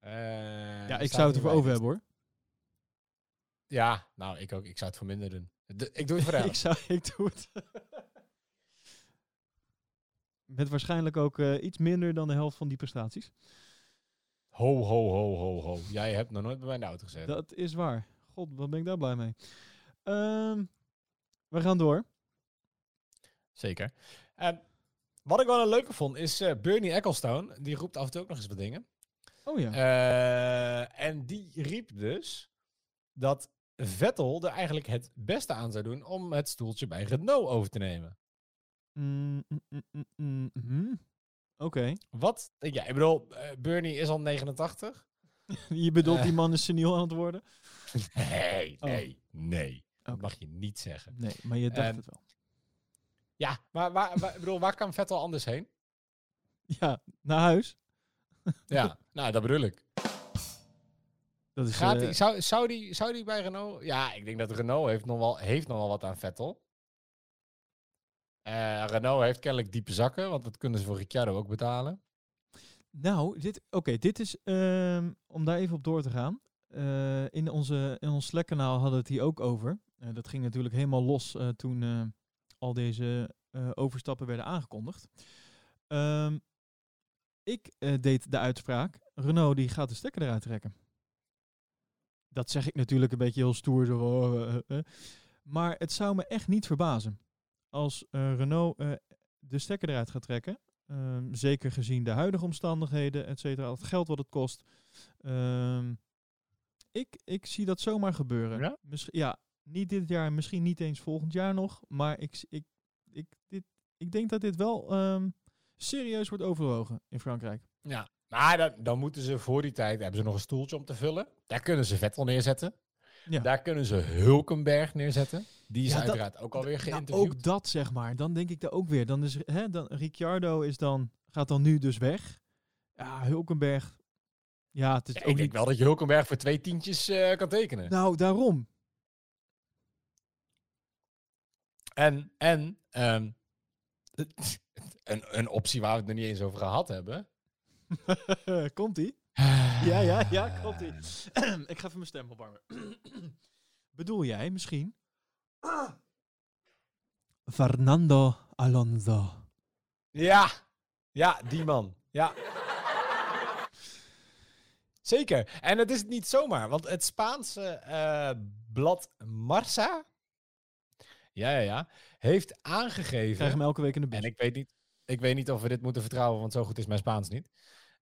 Eh, Ja, ik zou het ervoor over hebben hoor. Ja, nou, ik ook. Ik zou het voor minder doen. De- ik doe het voor ik, zou, ik doe het. Met waarschijnlijk ook eh, iets minder dan de helft van die prestaties. Ho, ho, ho, ho, ho. Jij hebt nog nooit bij mij in de auto gezeten. Dat is waar. God, wat ben ik daar blij mee. Ehm, we gaan door. Zeker. Ehm, wat ik wel een leuke vond, is eh, Bernie Ecclestone. Die roept af en toe ook nog eens wat dingen. Oh ja. Eh, en die riep dus dat Vettel er eigenlijk het beste aan zou doen om het stoeltje bij Renault over te nemen. Mm, mm, mm. Oké. Wat? Ja, ik bedoel, eh, Bernie is al 89. Je bedoelt die man is seniel aan het worden? Nee, Oh. nee, nee. Dat mag je niet zeggen. Nee, maar je dacht En- het wel. Ja, maar waar, waar- bedoel, waar kan Vettel anders heen? Ja, naar huis. Ja, nou, dat bedoel ik. Dat is, Gaat die, zou, zou, die, zou die bij Renault... Ja, ik denk dat Renault heeft nog wel, heeft nog wel wat aan Vettel. Eh, Renault heeft kennelijk diepe zakken, want dat kunnen ze voor Ricciardo ook betalen. Nou, dit, oké, dit is, ehm, om daar even op door te gaan. Eh, in, onze, in ons Slack-kanaal hadden we het hier ook over. Eh, dat ging natuurlijk helemaal los eh, toen eh, al deze overstappen werden aangekondigd. Ehm, ik deed de uitspraak, Renault die gaat de stekker eruit trekken. Dat zeg ik natuurlijk een beetje heel stoer. Zo. Maar het zou me echt niet verbazen als Renault de stekker eruit gaat trekken. Ehm, zeker gezien de huidige omstandigheden, et cetera, het geld wat het kost. Ehm, ik, ik zie dat zomaar gebeuren. Ja? Ja, niet dit jaar, misschien niet eens volgend jaar nog. Maar ik, ik, ik, dit, ik denk dat dit wel ehm, serieus wordt overwogen in Frankrijk. Ja. Maar dan, dan moeten ze voor die tijd... hebben ze nog een stoeltje om te vullen. Daar kunnen ze Vettel neerzetten. Ja. Daar kunnen ze Hulkenberg neerzetten. Die is Ja, dat- uiteraard ook alweer Nou, geïnterviewd. ook dat zeg maar. Dan denk ik daar ook weer. Dan is hè, dan, Ricciardo is dan, gaat dan nu dus weg. Ja, Hulkenberg. Ja, het is Ja, ook ik denk niet. wel dat je Hulkenberg voor twee tientjes eh, kan tekenen. Nou, daarom. En, en ehm, een, een optie waar we het nog niet eens over gehad hebben. Komt ie? Ja, ja, ja, komt ie. ik ga even mijn stem opwarmen. Bedoel jij misschien? Fernando Alonso. Ja, ja, die man. Ja. Zeker. En het is niet zomaar, want het Spaanse eh, blad Marsa, ja, ja, ja, heeft Ik krijg aangegeven. hem elke week in de bus. En ik weet, niet, ik weet niet of we dit moeten vertrouwen, want zo goed is mijn Spaans niet.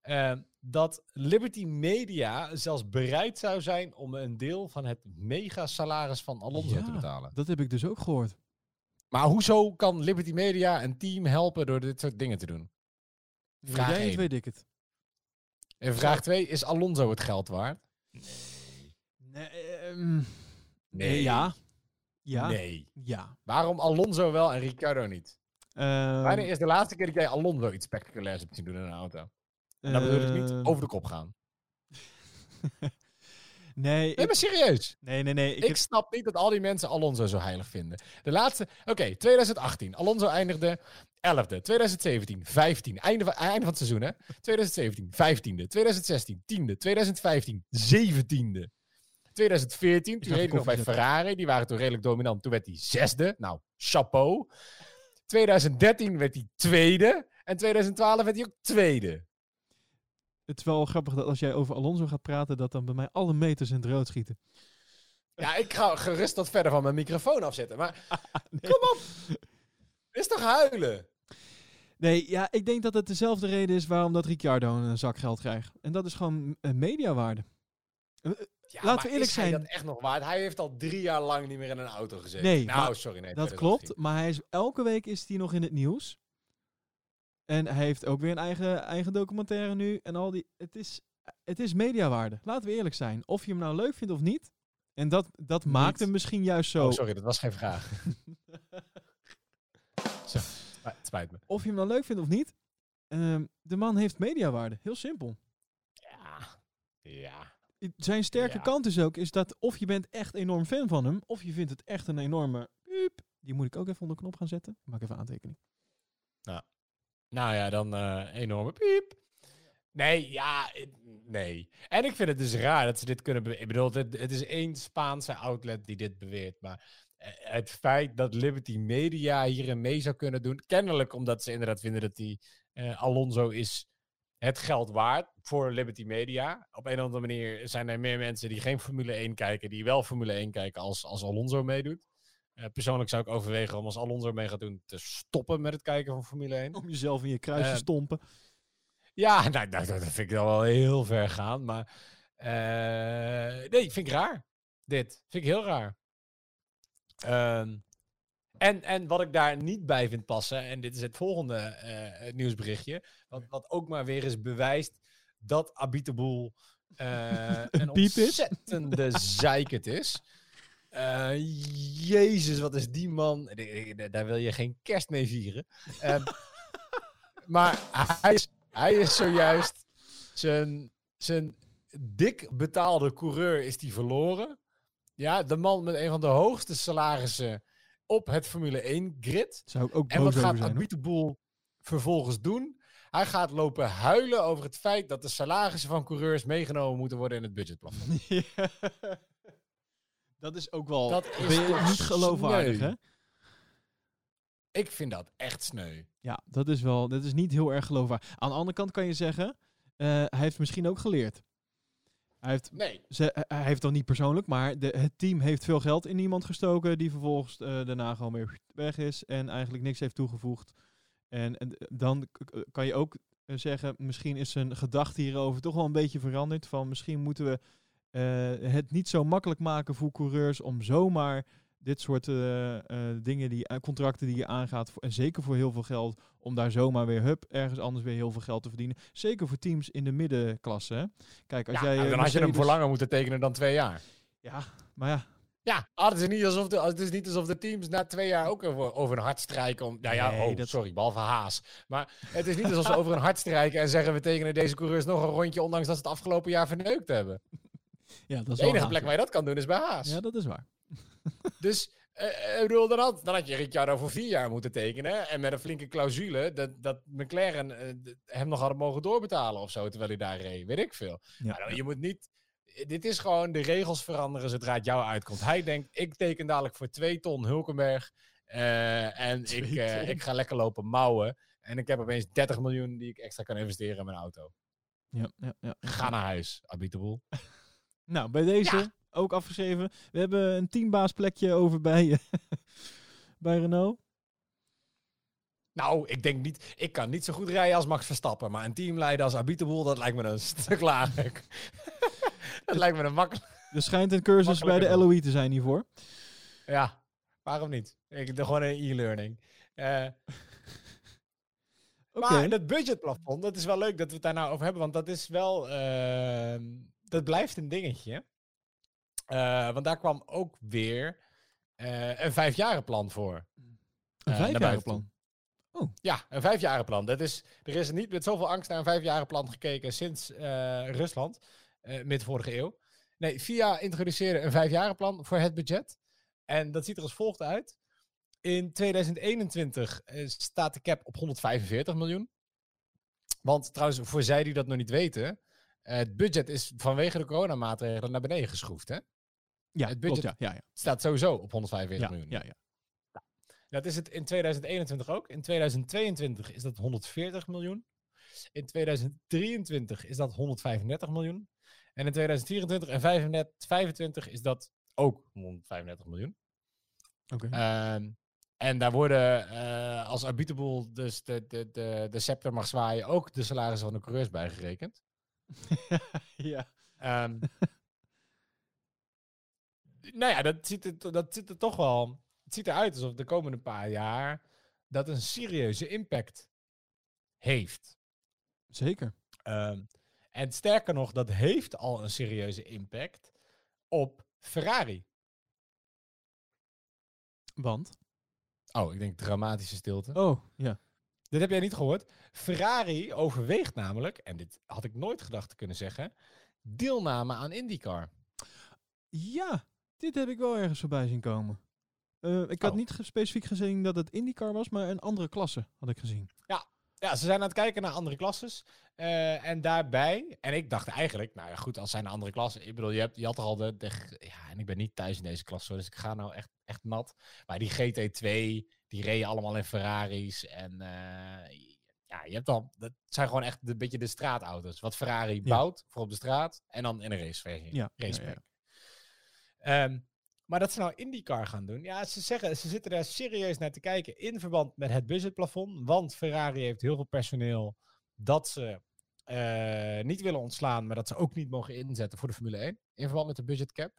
eh, dat Liberty Media zelfs bereid zou zijn om een deel van het megasalaris van Alonso te betalen. Dat heb ik dus ook gehoord. Maar hoezo kan Liberty Media een team helpen door dit soort dingen te doen? Vraag jij één. het weet ik het. En vraag 2, is Alonso het geld waard? Nee, ehm, nee, ja. Ja. Nee. Ja. Waarom Alonso wel en Ricciardo niet? Ehm, Wanneer is de laatste keer dat jij Alonso iets spectaculairs hebt zien doen in een auto? En dan bedoel ik niet ehm, over de kop gaan. nee, Nee, ik, maar serieus. nee, nee, nee. Ik, Ik, heb- snap niet dat al die mensen Alonso zo heilig vinden. De laatste, oké, 2018. Alonso eindigde 11e. 2017, 15. Einde van, einde van het seizoen, hè? 2017, 15e. 2016, 10e. 2015, 17e. 2014, toen reed hij nog bij Ferrari. Die waren toen redelijk dominant. Toen werd hij zesde. Nou, chapeau. 2013 werd hij tweede. En 2012 werd hij ook tweede. het is wel grappig dat als jij over Alonso gaat praten, dat dan bij mij alle meters in het rood schieten. Ja, ik ga gerust wat verder van mijn microfoon afzetten. Maar Nee. kom op. Is toch huilen? Nee, ja, ik denk dat het dezelfde reden is waarom dat Ricciardo een zak geld krijgt. En dat is gewoon eh, mediawaarde. Ja, Laten we eerlijk is hij zijn. dat echt nog waard? Hij heeft al drie jaar lang niet meer in een auto gezeten. Nee, nou, maar sorry, nee. Dat 2018. klopt, maar hij is, elke week is hij nog in het nieuws. En hij heeft ook weer een eigen, eigen documentaire nu. En al die. Het is, het is mediawaarde. Laten we eerlijk zijn. Of je hem nou leuk vindt of niet. En dat, dat maakt hem misschien juist zo. Oh, sorry, dat was geen vraag. Zo, het spijt me. of je hem nou leuk vindt of niet. ehm, de man heeft mediawaarde. Heel simpel. Ja. Ja. Zijn sterke Ja. kant is ook is dat of je bent echt enorm fan van hem. Of je vindt het echt een enorme. piep. Die moet ik ook even onder knop gaan zetten. Maak even aantekening. Nou ja, dan eh, enorme piep. Nee, ja, nee. En ik vind het dus raar dat ze dit kunnen beweren. Ik bedoel, het, het is één Spaanse outlet die dit beweert. Maar eh, het feit dat Liberty Media hierin mee zou kunnen doen... kennelijk omdat ze inderdaad vinden dat die eh, Alonso is het geld waard voor Liberty Media. Op een of andere manier zijn er meer mensen die geen Formule 1 kijken... die wel Formule 1 kijken als, als Alonso meedoet. Eh, persoonlijk zou ik overwegen om als Alonso mee gaat doen... te stoppen met het kijken van Formule 1. Om jezelf in je kruis te Eh, stompen. Ja, nou, dat vind ik dan wel heel ver gaan. Maar eh, nee, vind ik raar. Dit vind ik heel raar. Ehm, en, en wat ik daar niet bij vind passen, en dit is het volgende eh, nieuwsberichtje, wat, wat ook maar weer eens bewijst dat Abiteboel eh een ontzettende zeikert is. Eh, Jezus, wat is die man? Daar wil je geen kerst mee vieren. Ehm, maar hij is, hij is zojuist zijn, zijn dik betaalde coureur is die verloren. Ja, de man met een van de hoogste salarissen op het Formule 1 grid. Zou ik ook En wat gaat. Abiteboel vervolgens doen? Hij gaat lopen huilen over het feit dat de salarissen van coureurs meegenomen moeten worden in het budgetplafond. Ja. Dat is ook wel Dat is niet geloofwaardig, sneu? hè? Ik vind dat echt sneu. Ja, dat is wel, dat is niet heel erg geloofwaardig. Aan de andere kant kan je zeggen, eh, hij heeft misschien ook geleerd. Hij heeft, Nee. ze, hij heeft dan niet persoonlijk, maar de, het team heeft veel geld in iemand gestoken die vervolgens eh, daarna gewoon weer weg is en eigenlijk niks heeft toegevoegd. En, en dan kan je ook eh, zeggen, misschien is zijn gedachte hierover toch wel een beetje veranderd. Van misschien moeten we eh, het niet zo makkelijk maken voor coureurs om zomaar dit soort eh, eh, dingen, die, eh, contracten die je aangaat, voor, en zeker voor heel veel geld, om daar zomaar weer hup, ergens anders weer heel veel geld te verdienen. Zeker voor teams in de middenklasse. Hè? Kijk, als Ja, jij. nou, dan had je hem voor langer moeten tekenen dan twee jaar. Ja, maar ja. Ja, ah, het, is niet alsof de, het is niet alsof de teams na twee jaar ook over, over een hart strijken. Om, nou ja, Nee, oh, dat- sorry, behalve Haas. Maar het is niet alsof ze over een hart strijken en zeggen we tekenen deze coureurs nog een rondje, ondanks dat ze het afgelopen jaar verneukt hebben. ja, dat is De enige plek waar je dat kan doen is bij Haas. Ja, dat is waar. Dus eh, ik bedoel, dan, had, dan had je Ricciardo voor vier jaar moeten tekenen. En met een flinke clausule dat, dat McLaren eh, hem nog hadden mogen doorbetalen of zo, terwijl hij daar reed. Weet ik veel. Ja. Maar dan, je moet niet... Dit is gewoon de regels veranderen zodra het jou uitkomt. Hij denkt, ik teken dadelijk voor twee ton Hulkenberg. eh, en ik, Twee eh, ton. ik ga lekker lopen mouwen. En ik heb opeens 30 miljoen die ik extra kan investeren in mijn auto. Ja, ja, ja. Ga naar huis, Abiteboel. Nou, bij deze Ja. Ook afgeschreven. We hebben een teambaasplekje over bij, eh, bij Renault. Nou, ik denk niet... Ik kan niet zo goed rijden als Max Verstappen. Maar een teamleider als Abiteboel, dat lijkt me een stuk lager. dat lijkt me een makkelijk... Er schijnt een cursus bij de LOE te zijn hiervoor. Ja, waarom niet? Ik doe gewoon een e-learning. Eh, Oké. Maar dat budgetplafond, dat is wel leuk dat we het daar nou over hebben. Want dat is wel... ehm, dat blijft een dingetje. Eh, want daar kwam ook weer eh, een vijfjarenplan voor. Een buiten vijfjarenplan. Ja, een vijfjarenplan. Dat is, er is niet met zoveel angst naar een vijfjarenplan gekeken sinds eh, Rusland, eh mid vorige eeuw. Nee, VIA introduceerde een vijfjarenplan voor het budget. En dat ziet er als volgt uit. In 2021 eh, staat de cap op 145 miljoen. Want trouwens, voor zij die dat nog niet weten, eh, het budget is vanwege de coronamaatregelen naar beneden geschroefd. Hè? Ja, het klopt, budget- ja. Ja, staat sowieso op 145 ja, miljoen. ja, ja. Dat is het in 2021 ook. In 2022 is dat 140 miljoen. In 2023 is dat 135 miljoen. En in 2024 en 2025 is dat ook 135 miljoen. Oké. Ehm, en daar worden, eh, als Abiteboel dus de, de, de, de scepter mag zwaaien, ook de salarissen van de coureurs bijgerekend. ja. Ehm, nou ja, dat ziet, er, dat ziet er toch wel... Het ziet eruit alsof de komende paar jaar dat een serieuze impact heeft. Zeker. Ehm, en sterker nog, dat heeft al een serieuze impact op Ferrari. Want? Oh, ik denk dramatische stilte. Oh, ja. Dit heb jij niet gehoord. Ferrari overweegt namelijk, en dit had ik nooit gedacht te kunnen zeggen, deelname aan IndyCar. Ja, dit heb ik wel ergens voorbij zien komen. Eh, ik had Oh. niet specifiek gezien dat het IndyCar was, maar een andere klasse had ik gezien. Ja, ze zijn aan het kijken naar andere klasses. eh, en daarbij, en ik dacht eigenlijk, nou ja, goed, als zijn er andere klassen. Ik bedoel, je, hebt, je had toch al de, Ja, en ik ben niet thuis in deze klasse, dus ik ga nou echt, echt nat. Maar die GT2, die reden allemaal in Ferraris. En eh, ja, je hebt dan. Dat zijn gewoon echt een beetje de straatauto's. Wat Ferrari bouwt voor op de straat. En dan in een raceversie. Ja, racepack. ja, Ehm, maar dat ze nou IndyCar gaan doen. Ja, ze zeggen, ze zitten daar serieus naar te kijken in verband met het budgetplafond. Want Ferrari heeft heel veel personeel dat ze eh, niet willen ontslaan, maar dat ze ook niet mogen inzetten voor de Formule 1. In verband met de budgetcap.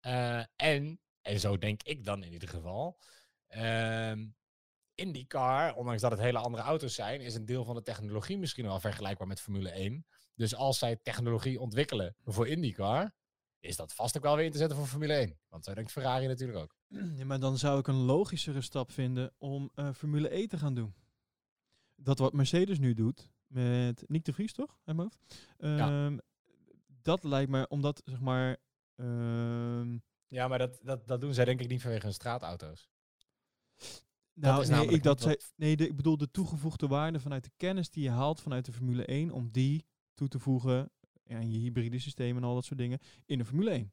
Eh en, en zo denk ik dan in ieder geval. ehm IndyCar, ondanks dat het hele andere auto's zijn, is een deel van de technologie misschien wel vergelijkbaar met Formule 1. Dus als zij technologie ontwikkelen voor IndyCar, is dat vast ook wel weer in te zetten voor Formule 1. Want zo denkt Ferrari natuurlijk ook. Ja, maar dan zou ik een logischere stap vinden om eh, Formule E te gaan doen. Dat wat Mercedes nu doet, met Nick de Vries toch, uit hoofd? Ehm, Dat lijkt me, omdat zeg maar... ehm, Ja, maar dat, dat, dat doen zij denk ik niet vanwege hun straatauto's. nou, nee, ik, dat zei, nee de, ik bedoel de toegevoegde waarde vanuit de kennis die je haalt vanuit de Formule 1, om die toe te voegen aan je hybride systeem en al dat soort dingen in de Formule 1.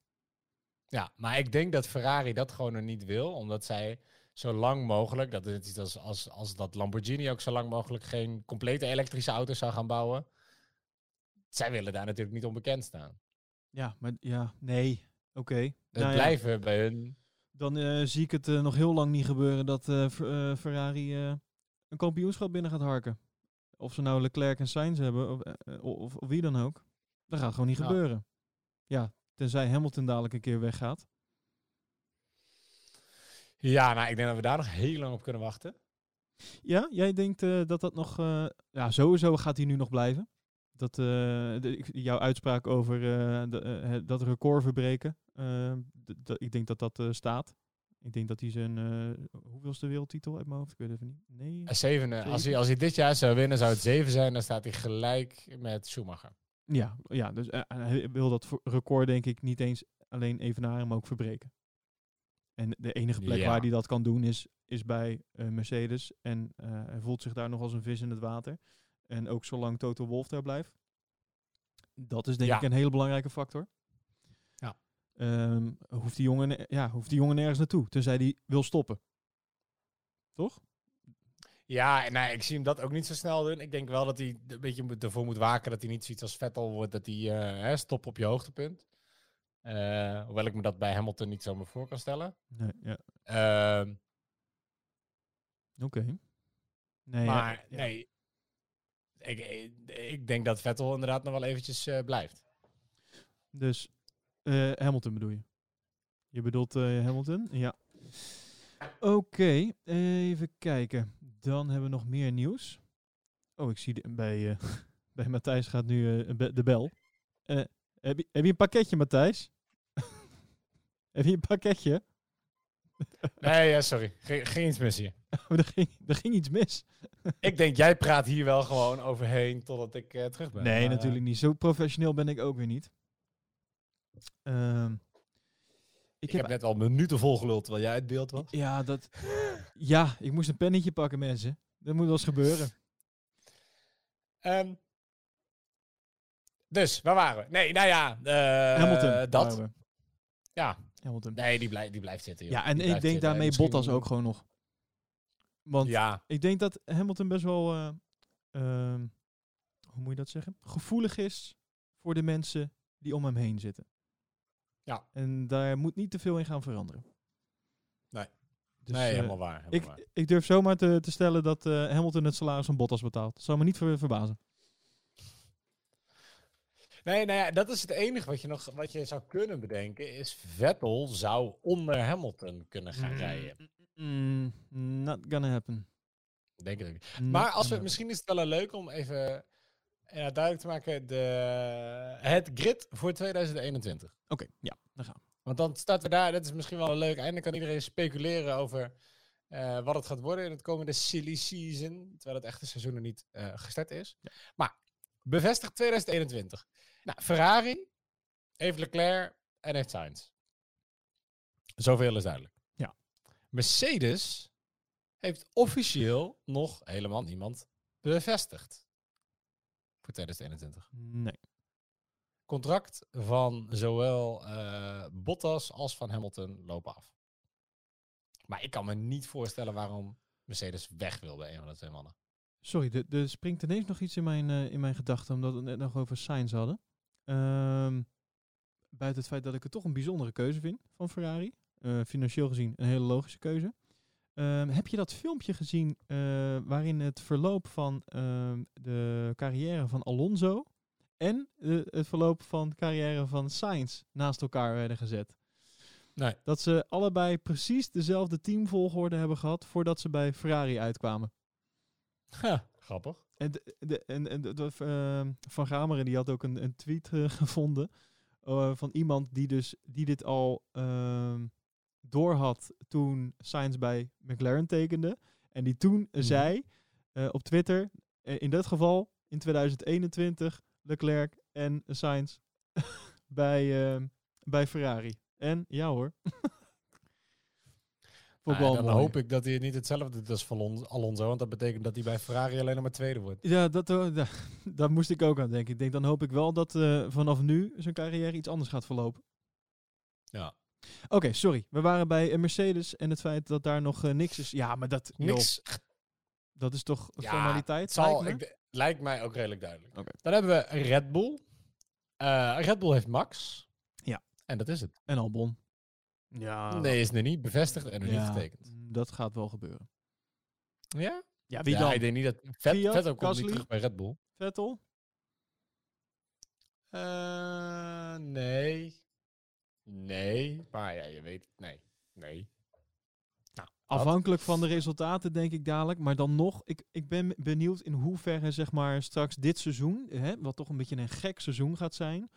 Ja, maar ik denk dat Ferrari dat gewoon nog niet wil, omdat zij zo lang mogelijk, dat is iets als, als, als dat Lamborghini ook zo lang mogelijk geen complete elektrische auto's zou gaan bouwen. Zij willen daar natuurlijk niet onbekend staan. Ja, maar ja, nee, oké. Het Nou ja. blijven bij hun. Dan eh, zie ik het eh, nog heel lang niet gebeuren dat eh, Fer- Ferrari een kampioenschap binnen gaat harken. Of ze nou Leclerc en Sainz hebben, of, of, of wie dan ook. Dat gaat gewoon niet Ja. gebeuren. Ja, tenzij Hamilton dadelijk een keer weggaat. Ja, nou, ik denk dat we daar nog heel lang op kunnen wachten. Ja, jij denkt eh, dat dat nog... eh, ja, sowieso gaat hij nu nog blijven. Dat, eh, de- jouw uitspraak over de, dat record verbreken, ik denk dat dat staat. Ik denk dat hij zijn... hoeveelste wereldtitel uit mijn hoofd? Ik weet even niet. Nee. Zevende. Als hij, als hij dit jaar zou winnen, zou het zeven zijn. Dan staat hij gelijk met Schumacher. Ja, ja dus eh, hij wil dat record denk ik niet eens alleen evenaren, maar ook verbreken. En de enige plek Ja. waar hij dat kan doen is, is bij eh, Mercedes. En eh, hij voelt zich daar nog als een vis in het water. En ook zolang Toto Wolff daar blijft. Dat is denk Ja. ik een hele belangrijke factor. Ja. Ehm, hoeft, die jongen, ja, hoeft die jongen nergens naartoe, tenzij hij wil stoppen. Toch? Ja, nou, ik zie hem dat ook niet zo snel doen. Ik denk wel dat hij een beetje ervoor moet waken dat hij niet zoiets als Vettel wordt, dat hij hè, stop op je hoogtepunt. Eh, hoewel ik me dat bij Hamilton niet zo meer voor kan stellen. Nee, ja. Ehm, Oké. Nee, maar ja. nee, ik, ik, denk dat Vettel inderdaad nog wel eventjes blijft. Dus Hamilton bedoel je? Je bedoelt Hamilton? Ja. Oké, even kijken. Dan hebben we nog meer nieuws. Oh, ik zie de, bij, eh, bij Matthijs gaat nu eh, de bel. Eh, heb, je, heb je een pakketje, Matthijs? heb je een pakketje? Nee, ja, sorry. Ge- geen iets mis hier. Oh, er, ging, er ging iets mis. Ik denk, jij praat hier wel gewoon overheen totdat ik terug ben. Nee, Maar, natuurlijk niet. Zo professioneel ben ik ook weer niet. Ehm, Ik, heb net al minuten volgeluld terwijl jij het beeld was. Ja, dat. Ja, ik moest een pennetje pakken, mensen. Dat moet wel eens gebeuren. Ehm, dus, waar waren we? Nee, nou ja, eh, Hamilton. dat. Ja, Hamilton. nee, die, blijft die blijft zitten. joh. Ja, en Die ik denk zitten. daarmee Misschien- Bottas ook gewoon nog. Want Ja, ik denk dat Hamilton best wel, eh, ehm, hoe moet je dat zeggen? Gevoelig is voor de mensen die om hem heen zitten. Ja. En daar moet niet te veel in gaan veranderen. Nee. Dus, nee, eh, helemaal waar. helemaal ik, waar. ik durf zomaar te, te stellen dat eh, Hamilton het salaris van Bottas betaalt. Dat zou me niet ver- verbazen. Nee, nou ja, dat is het enige wat je nog wat je zou kunnen bedenken. Is Vettel zou onder Hamilton kunnen gaan rijden. Mm, not gonna happen. Denk ik. Not Maar als we, misschien is het wel leuk om even ja, duidelijk te maken de, het grid voor 2021. Oké, ja, dan gaan we. Want dan starten we daar, dat is misschien wel een leuk einde. Kan iedereen speculeren over eh, wat het gaat worden in het komende silly season. Terwijl het echte seizoen er niet eh, gestart is. Ja. Maar bevestigd 2021. Nou, Ferrari heeft Leclerc en heeft Sainz. Zoveel is duidelijk. Ja. Mercedes heeft officieel nog helemaal niemand bevestigd. Voor 2021 Nee. contract van zowel eh, Bottas als van Hamilton lopen af. Maar ik kan me niet voorstellen waarom Mercedes weg wil bij een van de twee mannen. Sorry, er- springt ineens nog iets in mijn, eh, in mijn gedachten, omdat we het net nog over Sainz hadden. Ehm, buiten het feit dat ik het toch een bijzondere keuze vind van Ferrari. Eh, financieel gezien een hele logische keuze. Ehm, heb je dat filmpje gezien eh, waarin het verloop van ehm, de carrière van Alonso en eh, het verloop van de carrière van Sainz naast elkaar werden gezet? Nee. Dat ze allebei precies dezelfde teamvolgorde hebben gehad voordat ze bij Ferrari uitkwamen. grappig. En, de, de, en, en de, ehm, Van Gameren die had ook een, een tweet eh, gevonden van iemand die dus die dit al doorhad toen Sainz bij McLaren tekende. En die toen Mhm. zei eh, op Twitter, eh, in dat geval in 2021 Leclerc en Sainz bij, ehm, bij Ferrari. En ja hoor. Nou, dan mooi. hoop ik dat hij niet hetzelfde doet als Alonso. Want dat betekent dat hij bij Ferrari alleen nog maar tweede wordt. Ja, dat, eh, da- daar moest ik ook aan denken. Ik denk, dan hoop ik wel dat vanaf nu zijn carrière iets anders gaat verlopen. Ja. Oké, sorry. We waren bij eh, Mercedes en het feit dat daar nog eh, niks is. Ja, maar dat, joh, Niks. dat is toch Ja, formaliteit? Het zal, lijkt me? ik, lijkt mij ook redelijk duidelijk. Oké. Dan hebben we Red Bull. Eh, Red Bull heeft Max. Ja. En dat is het. En Albon. Ja, Nee, is nu niet bevestigd en nog ja, niet getekend. mm, dat gaat wel gebeuren. Ja? Ja, wie ja, dan? Ik denk niet dat Vet, Fiat, Vettel komt Gasly? niet terug bij Red Bull. Vettel? Eh, nee. Nee. Maar ja, je weet. Nee. Nee. Nou. Afhankelijk van de resultaten denk ik dadelijk. Maar dan nog, ik, ik ben benieuwd in hoeverre zeg maar straks dit seizoen, hè, wat toch een beetje een gek seizoen gaat zijn,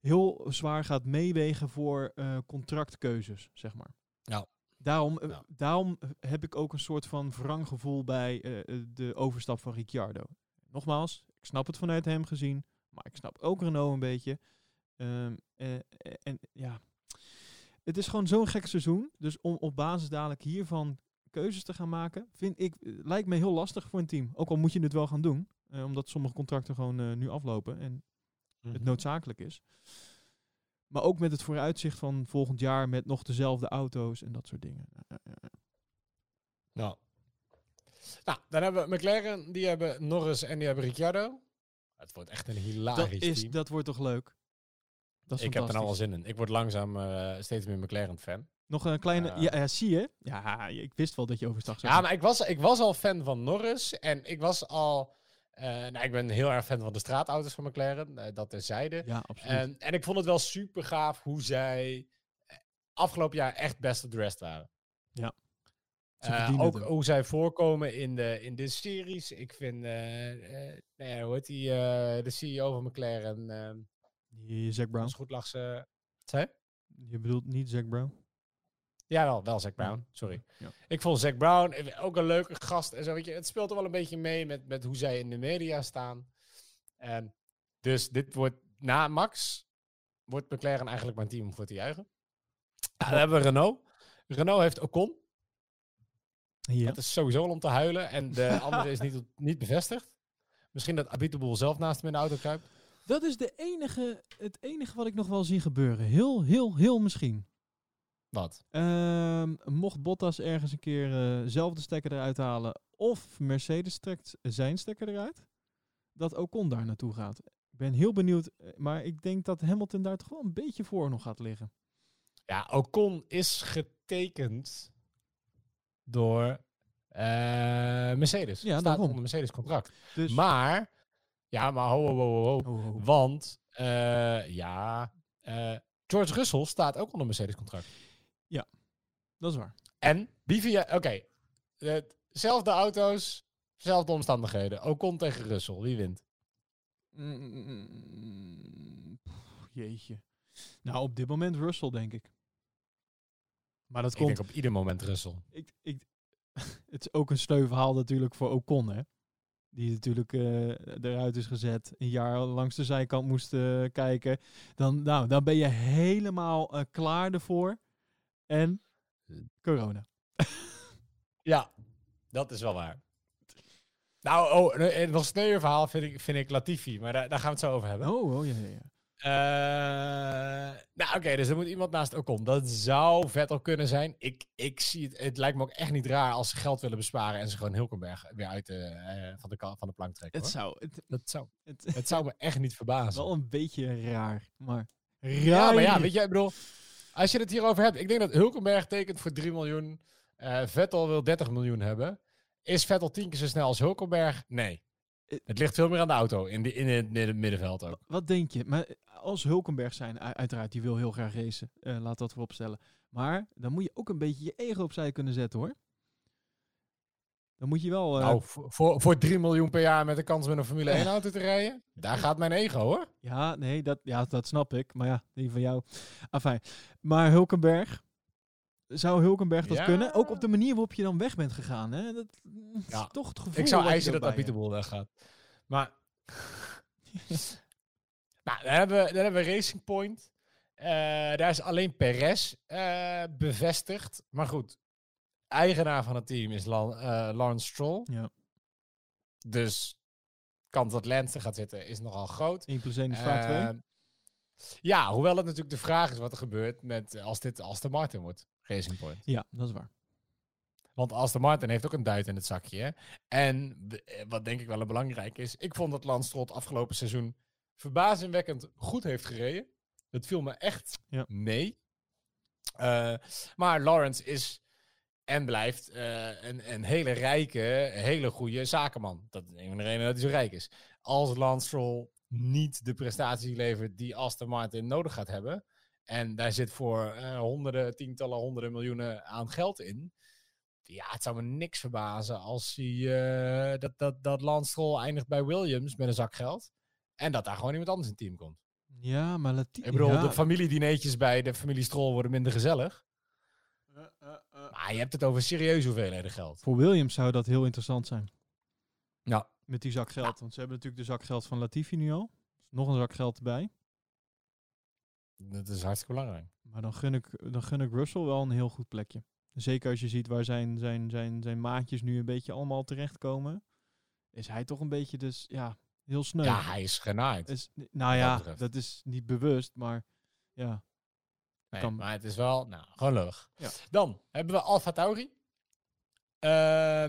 heel zwaar gaat meewegen voor eh, contractkeuzes, zeg maar. Ja. Daarom, eh, Ja. daarom heb ik ook een soort van wrang gevoel bij eh, de overstap van Ricciardo. Nogmaals, ik snap het vanuit hem gezien, maar ik snap ook Renault een beetje. Ehm, eh, eh, en ja, het is gewoon zo'n gek seizoen. Dus om op basis dadelijk hiervan keuzes te gaan maken, vind ik, eh, lijkt me heel lastig voor een team. Ook al moet je het wel gaan doen, eh, omdat sommige contracten gewoon eh, nu aflopen en Mhm. het noodzakelijk is. Maar ook met het vooruitzicht van volgend jaar met nog dezelfde auto's en dat soort dingen. Nou. nou, dan hebben we McLaren, die hebben Norris en die hebben Ricciardo. Het wordt echt een hilarisch Dat, is, team. dat wordt toch leuk? Dat is ik heb er nou wel fantastisch. zin in. Ik word langzaam eh, steeds meer McLaren-fan. Nog een kleine... Ja. ja, ja, zie je? Ja, ik wist wel dat je overstag zou Ja, maar ik was, ik was al fan van Norris. En ik was al... eh, nou, ik ben heel erg fan van de straatauto's van McLaren. eh, dat terzijde. Ja, absoluut. En, en ik vond het wel super gaaf hoe zij eh, afgelopen jaar echt best dressed waren. Ja. Eh, verdienen ook hoe zij voorkomen in de, in de series. Ik vind, eh eh nou ja, hoe heet die, eh, de CEO van McLaren, eh Die Zac Brown. als goed lag ze... Zei je? Bedoelt niet Zac Brown? Ja, wel, wel Zac Brown, sorry. Ja. Ik vond Zac Brown eh, ook een leuke gast en zo. Weet je, het speelt er wel een beetje mee met, met hoe zij in de media staan. Dus dit wordt na Max, wordt McLaren eigenlijk mijn team om voor te juichen. dan hebben we Renault. Renault heeft Ocon. Ja. Dat is sowieso al om te huilen. En de andere is niet, niet bevestigd. Misschien dat Abiteboel zelf naast hem in de auto kruipt. Dat is de enige, het enige wat ik nog wel zie gebeuren. Heel, heel, heel misschien. Wat? Ehm, mocht Bottas ergens een keer eh, zelf de stekker eruit halen. Of Mercedes trekt zijn stekker eruit. Dat Ocon daar naartoe gaat. Ik ben heel benieuwd. eh, Maar ik denk dat Hamilton daar toch wel een beetje voor nog gaat liggen. Ja, Ocon is getekend door eh, Mercedes. Ja, Staat daarom. onder Mercedes contract. Dus Maar Ja, maar ho, ho, ho, ho. Want, eh, ja, eh, George Russell staat ook onder Mercedes-contract. Dat is waar. En, wie vind je... Oké, eh, zelfde auto's, zelfde omstandigheden. Ocon tegen Russell, wie wint? Mm, pff, jeetje. Nou, op dit moment Russell, denk ik. Maar dat Ik komt... denk op ieder moment Russell. Ik, ik, het is ook een sneu verhaal natuurlijk voor Ocon, hè. Die natuurlijk eh, eruit is gezet. Een jaar langs de zijkant moest eh, kijken. Dan, nou, dan ben je helemaal eh, klaar ervoor. En corona. Ja, dat is wel waar. Nou, oh, een nog sneuwer verhaal vind ik, vind ik Latifi, maar daar, daar gaan we het zo over hebben. Oh, oh ja, ja, nou, oké, dus er moet iemand naast Ocon. Dat zou Vettel kunnen zijn. Ik, ik zie het, het lijkt me ook echt niet raar als ze geld willen besparen en ze gewoon Hulkenberg weer uit de, eh, van, de, van de plank trekken. Het hoor. zou, het, Dat zou, het, het zou me echt niet verbazen. wel een beetje raar, maar raar. Ja, maar ja, weet je, ik bedoel, als je het hierover hebt, ik denk dat Hulkenberg tekent voor 3 miljoen. eh, Vettel wil 30 miljoen hebben. Is Vettel tien keer zo snel als Hulkenberg? Nee. Eh, Het ligt veel meer aan de auto, in, de, in het midden- middenveld ook. Wat denk je? Maar als Hulkenberg zijn, uiteraard, die wil heel graag racen. Eh, laat dat voorop stellen. Maar dan moet je ook een beetje je ego opzij kunnen zetten, hoor. Dan moet je wel... eh, nou, voor, voor, voor 3 miljoen per jaar met de kans met een Formule 1 auto te rijden, daar gaat mijn ego hoor. Ja, nee, dat, ja, dat snap ik. Maar ja, die van jou. Afijn. Maar Hulkenberg... Zou Hulkenberg dat Ja. kunnen? Ook op de manier waarop je dan weg bent gegaan. Hè? Dat Ja. toch het gevoel Ik zou eisen dat Boel weggaat. Maar, nou, dan hebben we, dan hebben we Racing Point. Eh, daar is alleen Perez eh, bevestigd. Maar goed, eigenaar van het team is Lan, eh, Lawrence Stroll. Ja. Dus kans dat Lance gaat zitten is nogal groot. 1 plus 1 is vaak 2. Eh, ja, hoewel het natuurlijk de vraag is wat er gebeurt met, als dit Aston Martin wordt, Racing Point. Ja, dat is waar. Want Aston Martin heeft ook een duit in het zakje. Hè? En eh, wat denk ik wel een belangrijk is, ik vond dat Lance Stroll het afgelopen seizoen verbazingwekkend goed heeft gereden. Het viel me echt Ja. mee. Eh, maar Lawrence is en blijft eh, een, een hele rijke, hele goede zakenman. Dat is een van de redenen dat hij zo rijk is. Als Lance Stroll niet de prestatie levert die Aston Martin nodig gaat hebben, en daar zit voor eh, honderden, tientallen, honderden miljoenen aan geld in. Ja, het zou me niks verbazen als hij, eh, dat, dat, dat Lance Stroll eindigt bij Williams met een zak geld. En dat daar gewoon iemand anders in het team komt. Ja, maar Lati- Ik bedoel, ja. de familiedineetjes bij de familie Stroll worden minder gezellig. Maar je hebt het over serieuze hoeveelheden geld. Voor Williams zou dat heel interessant zijn. Ja. Met die zak geld. Want ze hebben natuurlijk de zak geld van Latifi nu al. Dus nog een zak geld erbij. Dat is hartstikke belangrijk. Maar dan gun, ik, dan gun ik Russell wel een heel goed plekje. Zeker als je ziet waar zijn, zijn, zijn, zijn maatjes nu een beetje allemaal terechtkomen. Is hij toch een beetje dus, ja, heel sneu. Ja, hij is genaaid. Is, nou ja, dat is niet bewust, maar ja. Nee, kan- maar het is wel, nou, gewoon lullig. Ja. Dan hebben we Alfa Tauri. Uh,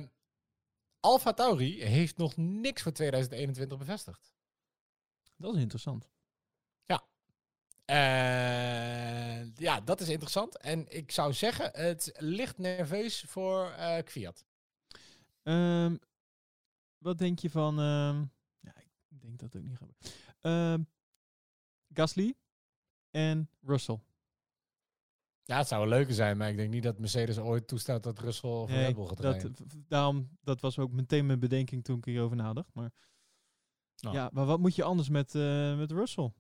Alfa Tauri heeft nog niks voor 2021 bevestigd. Dat is interessant. Eh, ja, dat is interessant. En ik zou zeggen, het ligt nerveus voor Kviat. Ehm, wat denk je van... ehm, ja, ik denk dat het ook niet gaat. Ehm, Gasly en Russell. Ja, het zou een leuke zijn, maar ik denk niet dat Mercedes ooit toestaat dat Russell of Nee, Red Bull gaat dat, daarom, dat was ook meteen mijn bedenking toen ik hierover nadacht. Maar, Nou. ja, maar wat moet je anders met, eh, met Russell?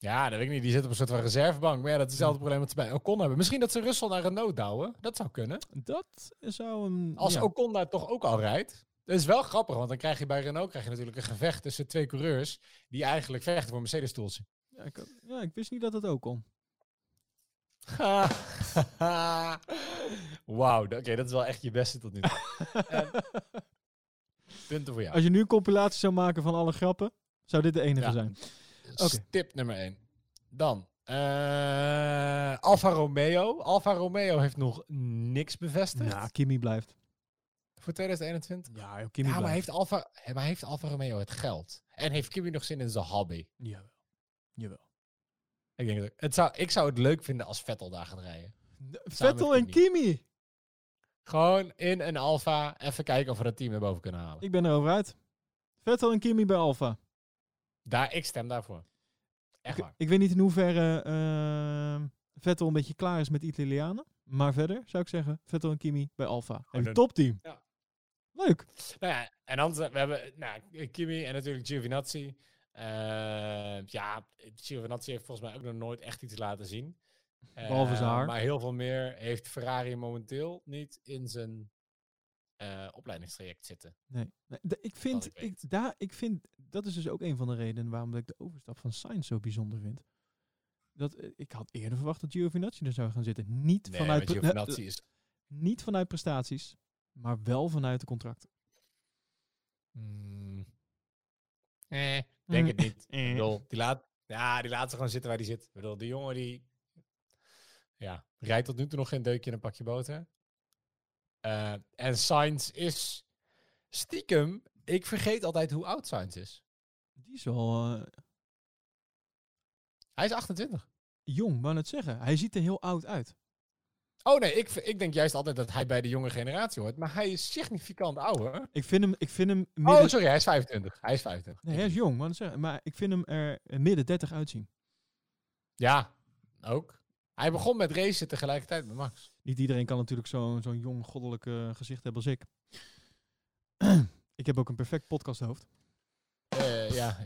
Ja, dat weet ik niet. Die zit op een soort van reservebank. Maar ja, dat is hetzelfde probleem wat ze bij Ocon hebben. Misschien dat ze Russell naar Renault douwen. Dat zou kunnen. Dat zou een... Als ja. Ocon daar toch ook al rijdt. Dat is wel grappig, want dan krijg je bij Renault krijg je natuurlijk een gevecht tussen twee coureurs die eigenlijk vechten voor Mercedes-stoeltje. Ja, ik, ja, ik wist niet dat het ook kon. Wauw, oké, dat is wel echt je beste tot nu toe. Punten voor jou. Als je nu een compilatie zou maken van alle grappen, zou dit de enige Ja. zijn. Tip nummer 1. Dan, eh Alfa Romeo. Alfa Romeo heeft nog niks bevestigd Ja, Kimi blijft. voor 2021. Ja, Kimi Ja, maar blijft. heeft, Alfa, maar heeft Alfa Romeo het geld? En heeft Kimi nog zin in zijn hobby? Jawel. Jawel. Ik, denk dat, het zou, ik zou het leuk vinden als Vettel daar gaat rijden. Vettel en Kimi. Gewoon in een Alfa even kijken of we dat team naar boven kunnen halen. Ik ben erover uit. Vettel en Kimi bij Alfa. Daar, ik stem daarvoor. Echt Ik, waar. ik weet niet in hoeverre eh, Vettel een beetje klaar is met Italianen. Maar verder zou ik zeggen, Vettel en Kimi bij Alfa. Een- topteam. Ja. Leuk. Nou ja, en dan we hebben nou, Kimi en natuurlijk Giovinazzi. Eh, ja, Giovinazzi heeft volgens mij ook nog nooit echt iets laten zien. Eh, Behalve zijn haar. Maar heel veel meer heeft Ferrari momenteel niet in zijn eh, opleidingstraject zitten. Nee. nee ik, vind, ik daar, ik vind, dat is dus ook een van de redenen waarom ik de overstap van Sainz zo bijzonder vind. Dat, eh, ik had eerder verwacht dat Giovinazzi er zou gaan zitten. Niet, Nee, vanuit, Giovinazzi is... niet vanuit prestaties, maar wel vanuit de contracten. Mm, eh, denk het niet. Eh. Bedoel, die laat, ja, die laat ze gewoon zitten waar die zit. Ik bedoel, die jongen die ja, rijdt tot nu toe nog geen deukje in een pakje boter. Eh, en Sainz is stiekem, ik vergeet altijd hoe oud Sainz is. Die is wel eh, Hij is 28. jong, wou net zeggen. Hij ziet er heel oud uit. Oh nee, ik, ik denk juist altijd dat hij bij de jonge generatie hoort. Maar hij is significant ouder. Ik vind hem, ik vind hem midden... Oh, sorry, hij is 25. Hij is 25. nee, hij is jong, wou zeggen. Maar ik vind hem er midden 30 uitzien. Ja, ook. Hij begon met racen tegelijkertijd met Max. Niet iedereen kan natuurlijk zo'n zo'n jong goddelijk gezicht hebben als ik. ik heb ook een perfect podcasthoofd. Eh, ja.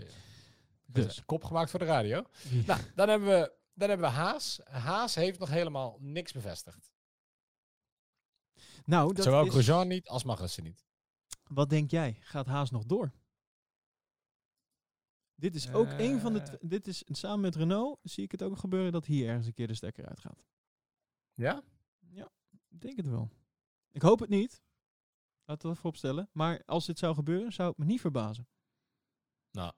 Dus. Dus kop gemaakt voor de radio. Nou, dan hebben we, dan hebben we Haas. Haas heeft nog helemaal niks bevestigd. nou, dat Zowel is, Grosjean niet als Magnussen niet. wat denk jij? Gaat Haas nog door? Dit is ook een van de... Eh. Dit is samen met Renault zie ik het ook gebeuren dat hier ergens een keer de stekker uitgaat. Ja? Ik denk het wel. Ik hoop het niet. Laten we dat vooropstellen. Maar als dit zou gebeuren, zou het me niet verbazen. Nou,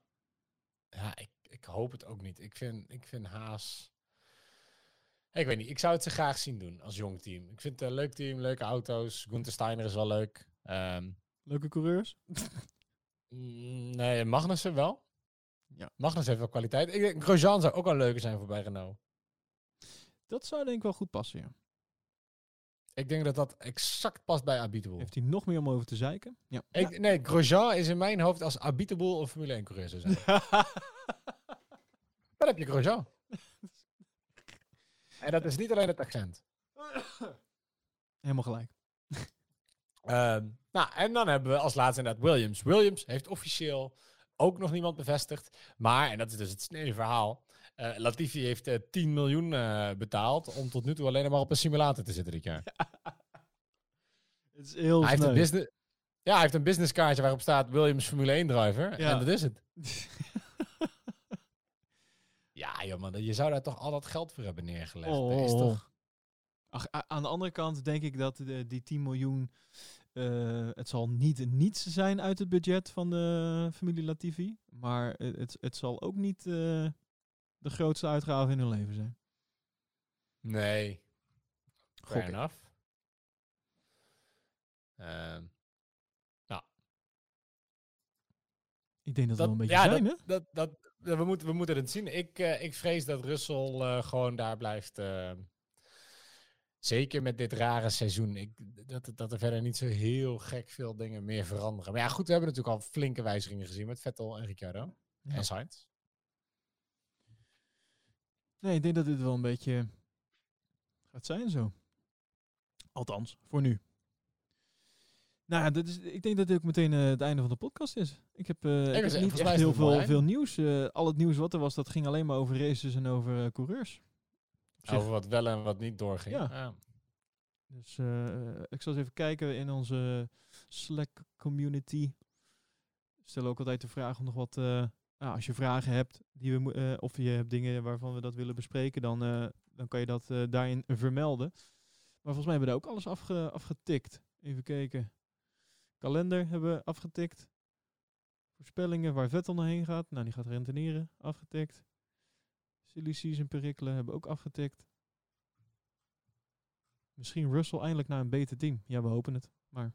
ja, ik, ik hoop het ook niet. Ik vind, ik vind Haas... Ik weet niet, ik zou het ze graag zien doen als jong team. Ik vind het een leuk team, leuke auto's. Gunther Steiner is wel leuk. Ehm, Leuke coureurs. mm, nee, Magnussen wel. Ja. Magnussen heeft wel kwaliteit. Ik denk, Grosjean zou ook wel leuker zijn voor bij Renault. Dat zou denk ik wel goed passen, ja. Ik denk dat dat exact past bij Abiteboul. Heeft hij nog meer om over te zeiken? Ja. Ik, Nee, Grosjean is in mijn hoofd als Abiteboul een Formule 1 coureur zou zijn. Dan heb je Grosjean. en dat is niet alleen het accent. Helemaal gelijk. Ehm, nou, en dan hebben we als laatste inderdaad Williams. Williams heeft officieel ook nog niemand bevestigd. Maar, en dat is dus het snelle verhaal. Eh, Latifi heeft eh, 10 miljoen eh, betaald om tot nu toe alleen maar op een simulator te zitten dit jaar. Het is heel hij, heeft een business, ja, hij heeft een businesskaartje waarop staat Williams Formule 1 driver. Ja. En dat is het. Ja, joh, man, je zou daar toch al dat geld voor hebben neergelegd. Oh, is oh, oh. toch... Ach, aan de andere kant denk ik dat de, die 10 miljoen... het zal niet niets zijn uit het budget van de familie Latifi. Maar het, het, zal ook niet de grootste uitgave in hun leven zijn. Nee. Gok Fair ik. enough. Ehm, Ik denk dat, dat, wel een beetje ja, zijn, hè? dat, dat, we, moeten, we moeten het zien. Ik, eh, ik vrees dat Russell eh, gewoon daar blijft. eh, zeker met dit rare seizoen. Ik, dat, dat er verder niet zo heel gek veel dingen meer veranderen. Maar ja, goed, we hebben natuurlijk al flinke wijzigingen gezien met Vettel en Ricciardo. Ja. En Sainz. Nee, ik denk dat dit wel een beetje gaat zijn zo. Althans, voor nu. Nou ja, dat is, ik denk dat dit ook meteen eh, het einde van de podcast is. Ik heb, eh, ik heb niet echt is heel mooi veel, veel nieuws. Eh, al het nieuws wat er was, dat ging alleen maar over races en over eh, coureurs. Over wat wel en wat niet doorging. Ja. Dus eh, ik zal eens even kijken in onze Slack community. We stellen ook altijd de vraag om nog wat. Nou, als je vragen hebt, die we, eh, of je hebt dingen waarvan we dat willen bespreken, dan, eh, dan kan je dat eh, daarin vermelden. Maar volgens mij hebben we daar ook alles afge, afgetikt. Even kijken. Kalender hebben we afgetikt. Voorspellingen waar Vettel naar heen gaat. Nou, die gaat renteneren. Afgetikt. Silly season perikelen hebben we ook afgetikt. Misschien Russell eindelijk naar een beter team. Ja, we hopen het. Maar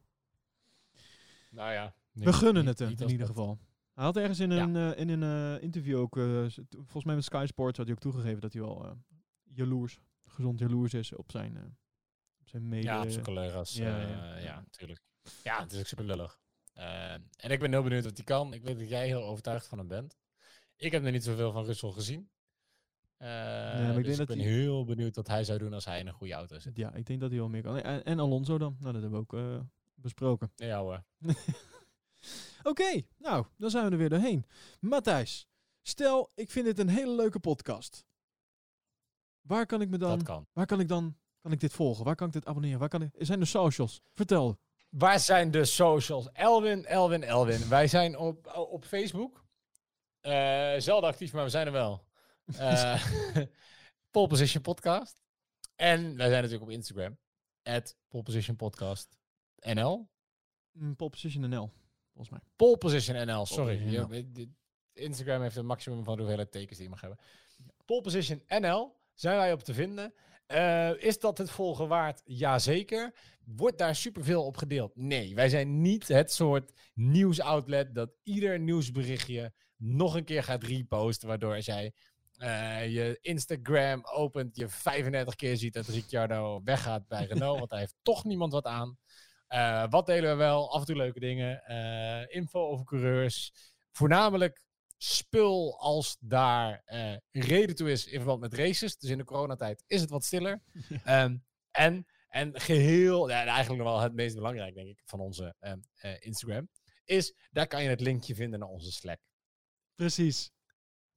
Nou ja. we gunnen niet- het hem in ieder geval. Hij had ergens in Ja. een, eh, in een eh, interview ook, eh, volgens mij met Sky Sports, had hij ook toegegeven dat hij wel jaloers, gezond jaloers is op zijn, op zijn mede... Ja, op zijn collega's. Ja, Ja, ja, natuurlijk. Ja, het is ook super lullig. En ik ben heel benieuwd wat hij kan. Ik weet dat jij heel overtuigd van hem bent. Ik heb er niet zoveel van Russell gezien. Uh, maar ik dus denk ik dat ben hij- heel benieuwd wat hij zou doen als hij in een goede auto zit. Ja, ik denk dat hij wel meer kan. En, en Alonso dan. Nou, dat hebben we ook besproken. Ja hoor. Oké, nou, dan zijn we er weer doorheen. Matthijs, stel, ik vind dit een hele leuke podcast. Waar kan ik me dan, Dat kan. waar kan ik dan, kan ik dit volgen? Waar kan ik dit abonneren? Waar kan ik, er zijn de socials. Vertel. Waar zijn de socials? Elwin, Elwin, Elwin. Wij zijn op, op Facebook. Eh zelden actief, maar we zijn er wel. Eh Pole Position Podcast. En wij zijn natuurlijk op Instagram. At Pole Position Podcast NL. Mm, Pole Position NL, volgens mij. Pole Position NL, sorry. Position Instagram heeft een maximum van de hoeveelheid tekens die je mag hebben. Pole Position NL zijn wij op te vinden. Eh, is dat het volgen waard? Jazeker. Wordt daar superveel op gedeeld? Nee, wij zijn niet het soort nieuwsoutlet dat ieder nieuwsberichtje nog een keer gaat reposten. Waardoor als jij eh, je Instagram opent, je 35 keer ziet dat Ricciardo weggaat bij Renault. want daar heeft toch niemand wat aan. Eh, wat delen we wel? Af en toe leuke dingen. Eh, info over coureurs. Voornamelijk spul als daar eh, reden toe is in verband met races. Dus in de coronatijd is het wat stiller. Ehm, en, en geheel, ja, eigenlijk nog wel het meest belangrijk, denk ik, van onze ehm, eh, Instagram, is daar kan je het linkje vinden naar onze Slack. Precies.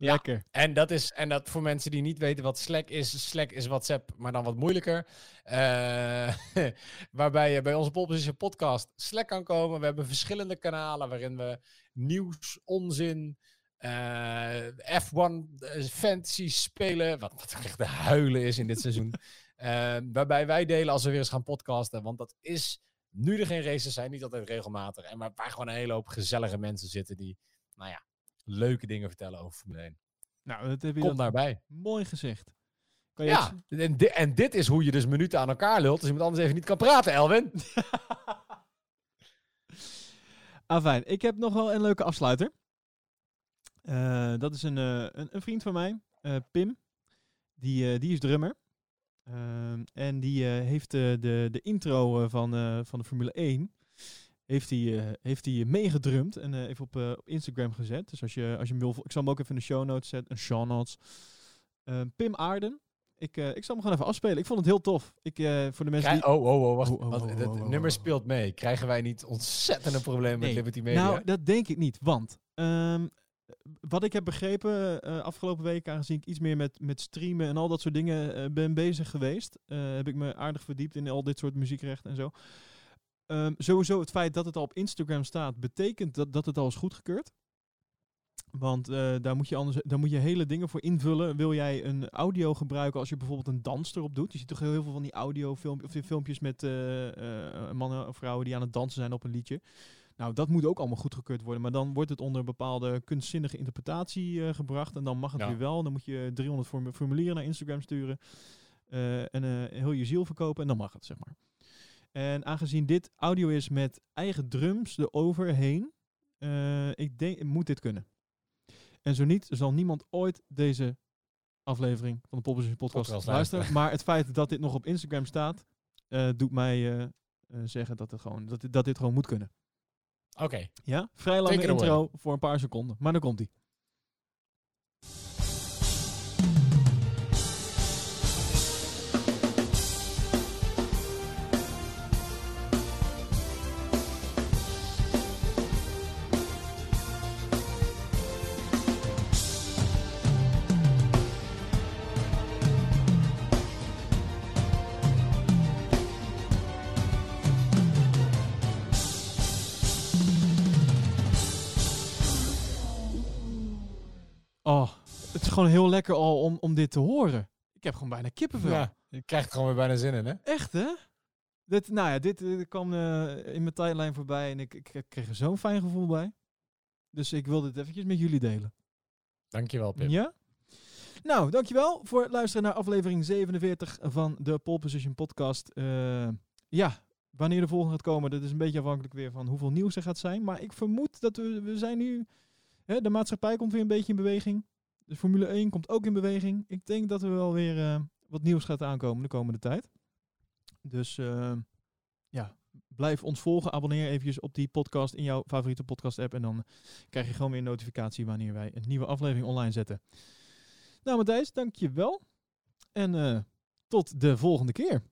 Ja. Lekker. En dat is, en dat voor mensen die niet weten wat Slack is, Slack is WhatsApp, maar dan wat moeilijker. Eh, waarbij je bij onze Pole Position podcast Slack kan komen. We hebben verschillende kanalen waarin we nieuws, onzin, eh, F1 eh, fantasy spelen. Wat, wat echt de huilen is in dit seizoen. Waarbij wij delen als we weer eens gaan podcasten. Want dat is, nu er geen races zijn, niet altijd regelmatig. En waar, waar gewoon een hele hoop gezellige mensen zitten die, nou ja, leuke dingen vertellen over Formule 1. Nou, dat heb je Kom daarbij. mooi gezegd. Kan je Ja, en, di- en dit is hoe je dus minuten aan elkaar lult. Als iemand anders even niet kan praten, Elwin. Ah, fijn. Ik heb nog wel een leuke afsluiter. Eh, dat is een, eh, een, een vriend van mij, eh, Pim. Die, die is drummer. Ehm, en die heeft de, de intro van, van de Formule 1 heeft hij, eh, heeft hij meegedrumd en eh, even op, eh, op Instagram gezet. Dus als je, als je hem wil, ik zal hem ook even in de show notes zetten. Een show notes. Ehm, Pim Aarden. Ik, ik zal hem gewoon even afspelen. Ik vond het heel tof. Ik, voor de mensen die... Oh, oh, oh, wacht. Oh, oh, Want oh, het nummer speelt mee. Krijgen wij niet ontzettende problemen met. Liberty Media? Nou, dat denk ik niet. Want ehm, wat ik heb begrepen afgelopen week, aangezien ik iets meer met, met streamen en al dat soort dingen ben bezig geweest, heb ik me aardig verdiept in al dit soort muziekrechten en zo. Ehm, sowieso het feit dat het al op Instagram staat, betekent dat, dat het al is goedgekeurd. Want eh, daar, moet je anders, daar moet je hele dingen voor invullen. Wil jij een audio gebruiken als je bijvoorbeeld een dans erop doet? Je ziet toch heel veel van die audiofilmpjes of die filmpjes met eh, eh, mannen of vrouwen die aan het dansen zijn op een liedje. Nou, dat moet ook allemaal goedgekeurd worden. Maar dan wordt het onder een bepaalde kunstzinnige interpretatie gebracht. En dan mag het Ja. weer wel. Dan moet je 300 formu- formulieren naar Instagram sturen. en heel je ziel verkopen. En dan mag het, zeg maar. En aangezien dit audio is met eigen drums eroverheen. eh ik denk, moet dit kunnen. En zo niet, zal niemand ooit deze aflevering van de Popposition Podcast Podcast luisteren. Maar het feit dat dit nog op Instagram staat, eh, doet mij eh, zeggen dat, het gewoon, dat, dit- dat dit gewoon moet kunnen. Oké. Ja, vrij lange away. intro voor een paar seconden. Maar dan komt hij. Gewoon heel lekker al om, om dit te horen. Ik heb gewoon bijna kippenvel. Ja, je krijgt gewoon weer bijna zin in, hè? Echt, hè? Dit, nou ja, dit, eh, kwam eh, in mijn timeline voorbij en ik, ik, ik kreeg er zo'n fijn gevoel bij. Dus ik wil dit eventjes met jullie delen. Dankjewel, Pim. Ja? Nou, dankjewel voor het luisteren naar aflevering 47 van de Pole Position podcast. Eh, ja, wanneer de volgende gaat komen, dat is een beetje afhankelijk weer van hoeveel nieuws er gaat zijn. Maar ik vermoed dat we, we zijn nu... Hè, de maatschappij komt weer een beetje in beweging. De Formule 1 komt ook in beweging. Ik denk dat er wel weer eh, wat nieuws gaat aankomen de komende tijd. Dus eh, ja, blijf ons volgen. Abonneer eventjes op die podcast in jouw favoriete podcast app. En dan krijg je gewoon weer een notificatie wanneer wij een nieuwe aflevering online zetten. Nou Matthijs, dankjewel. En eh, tot de volgende keer.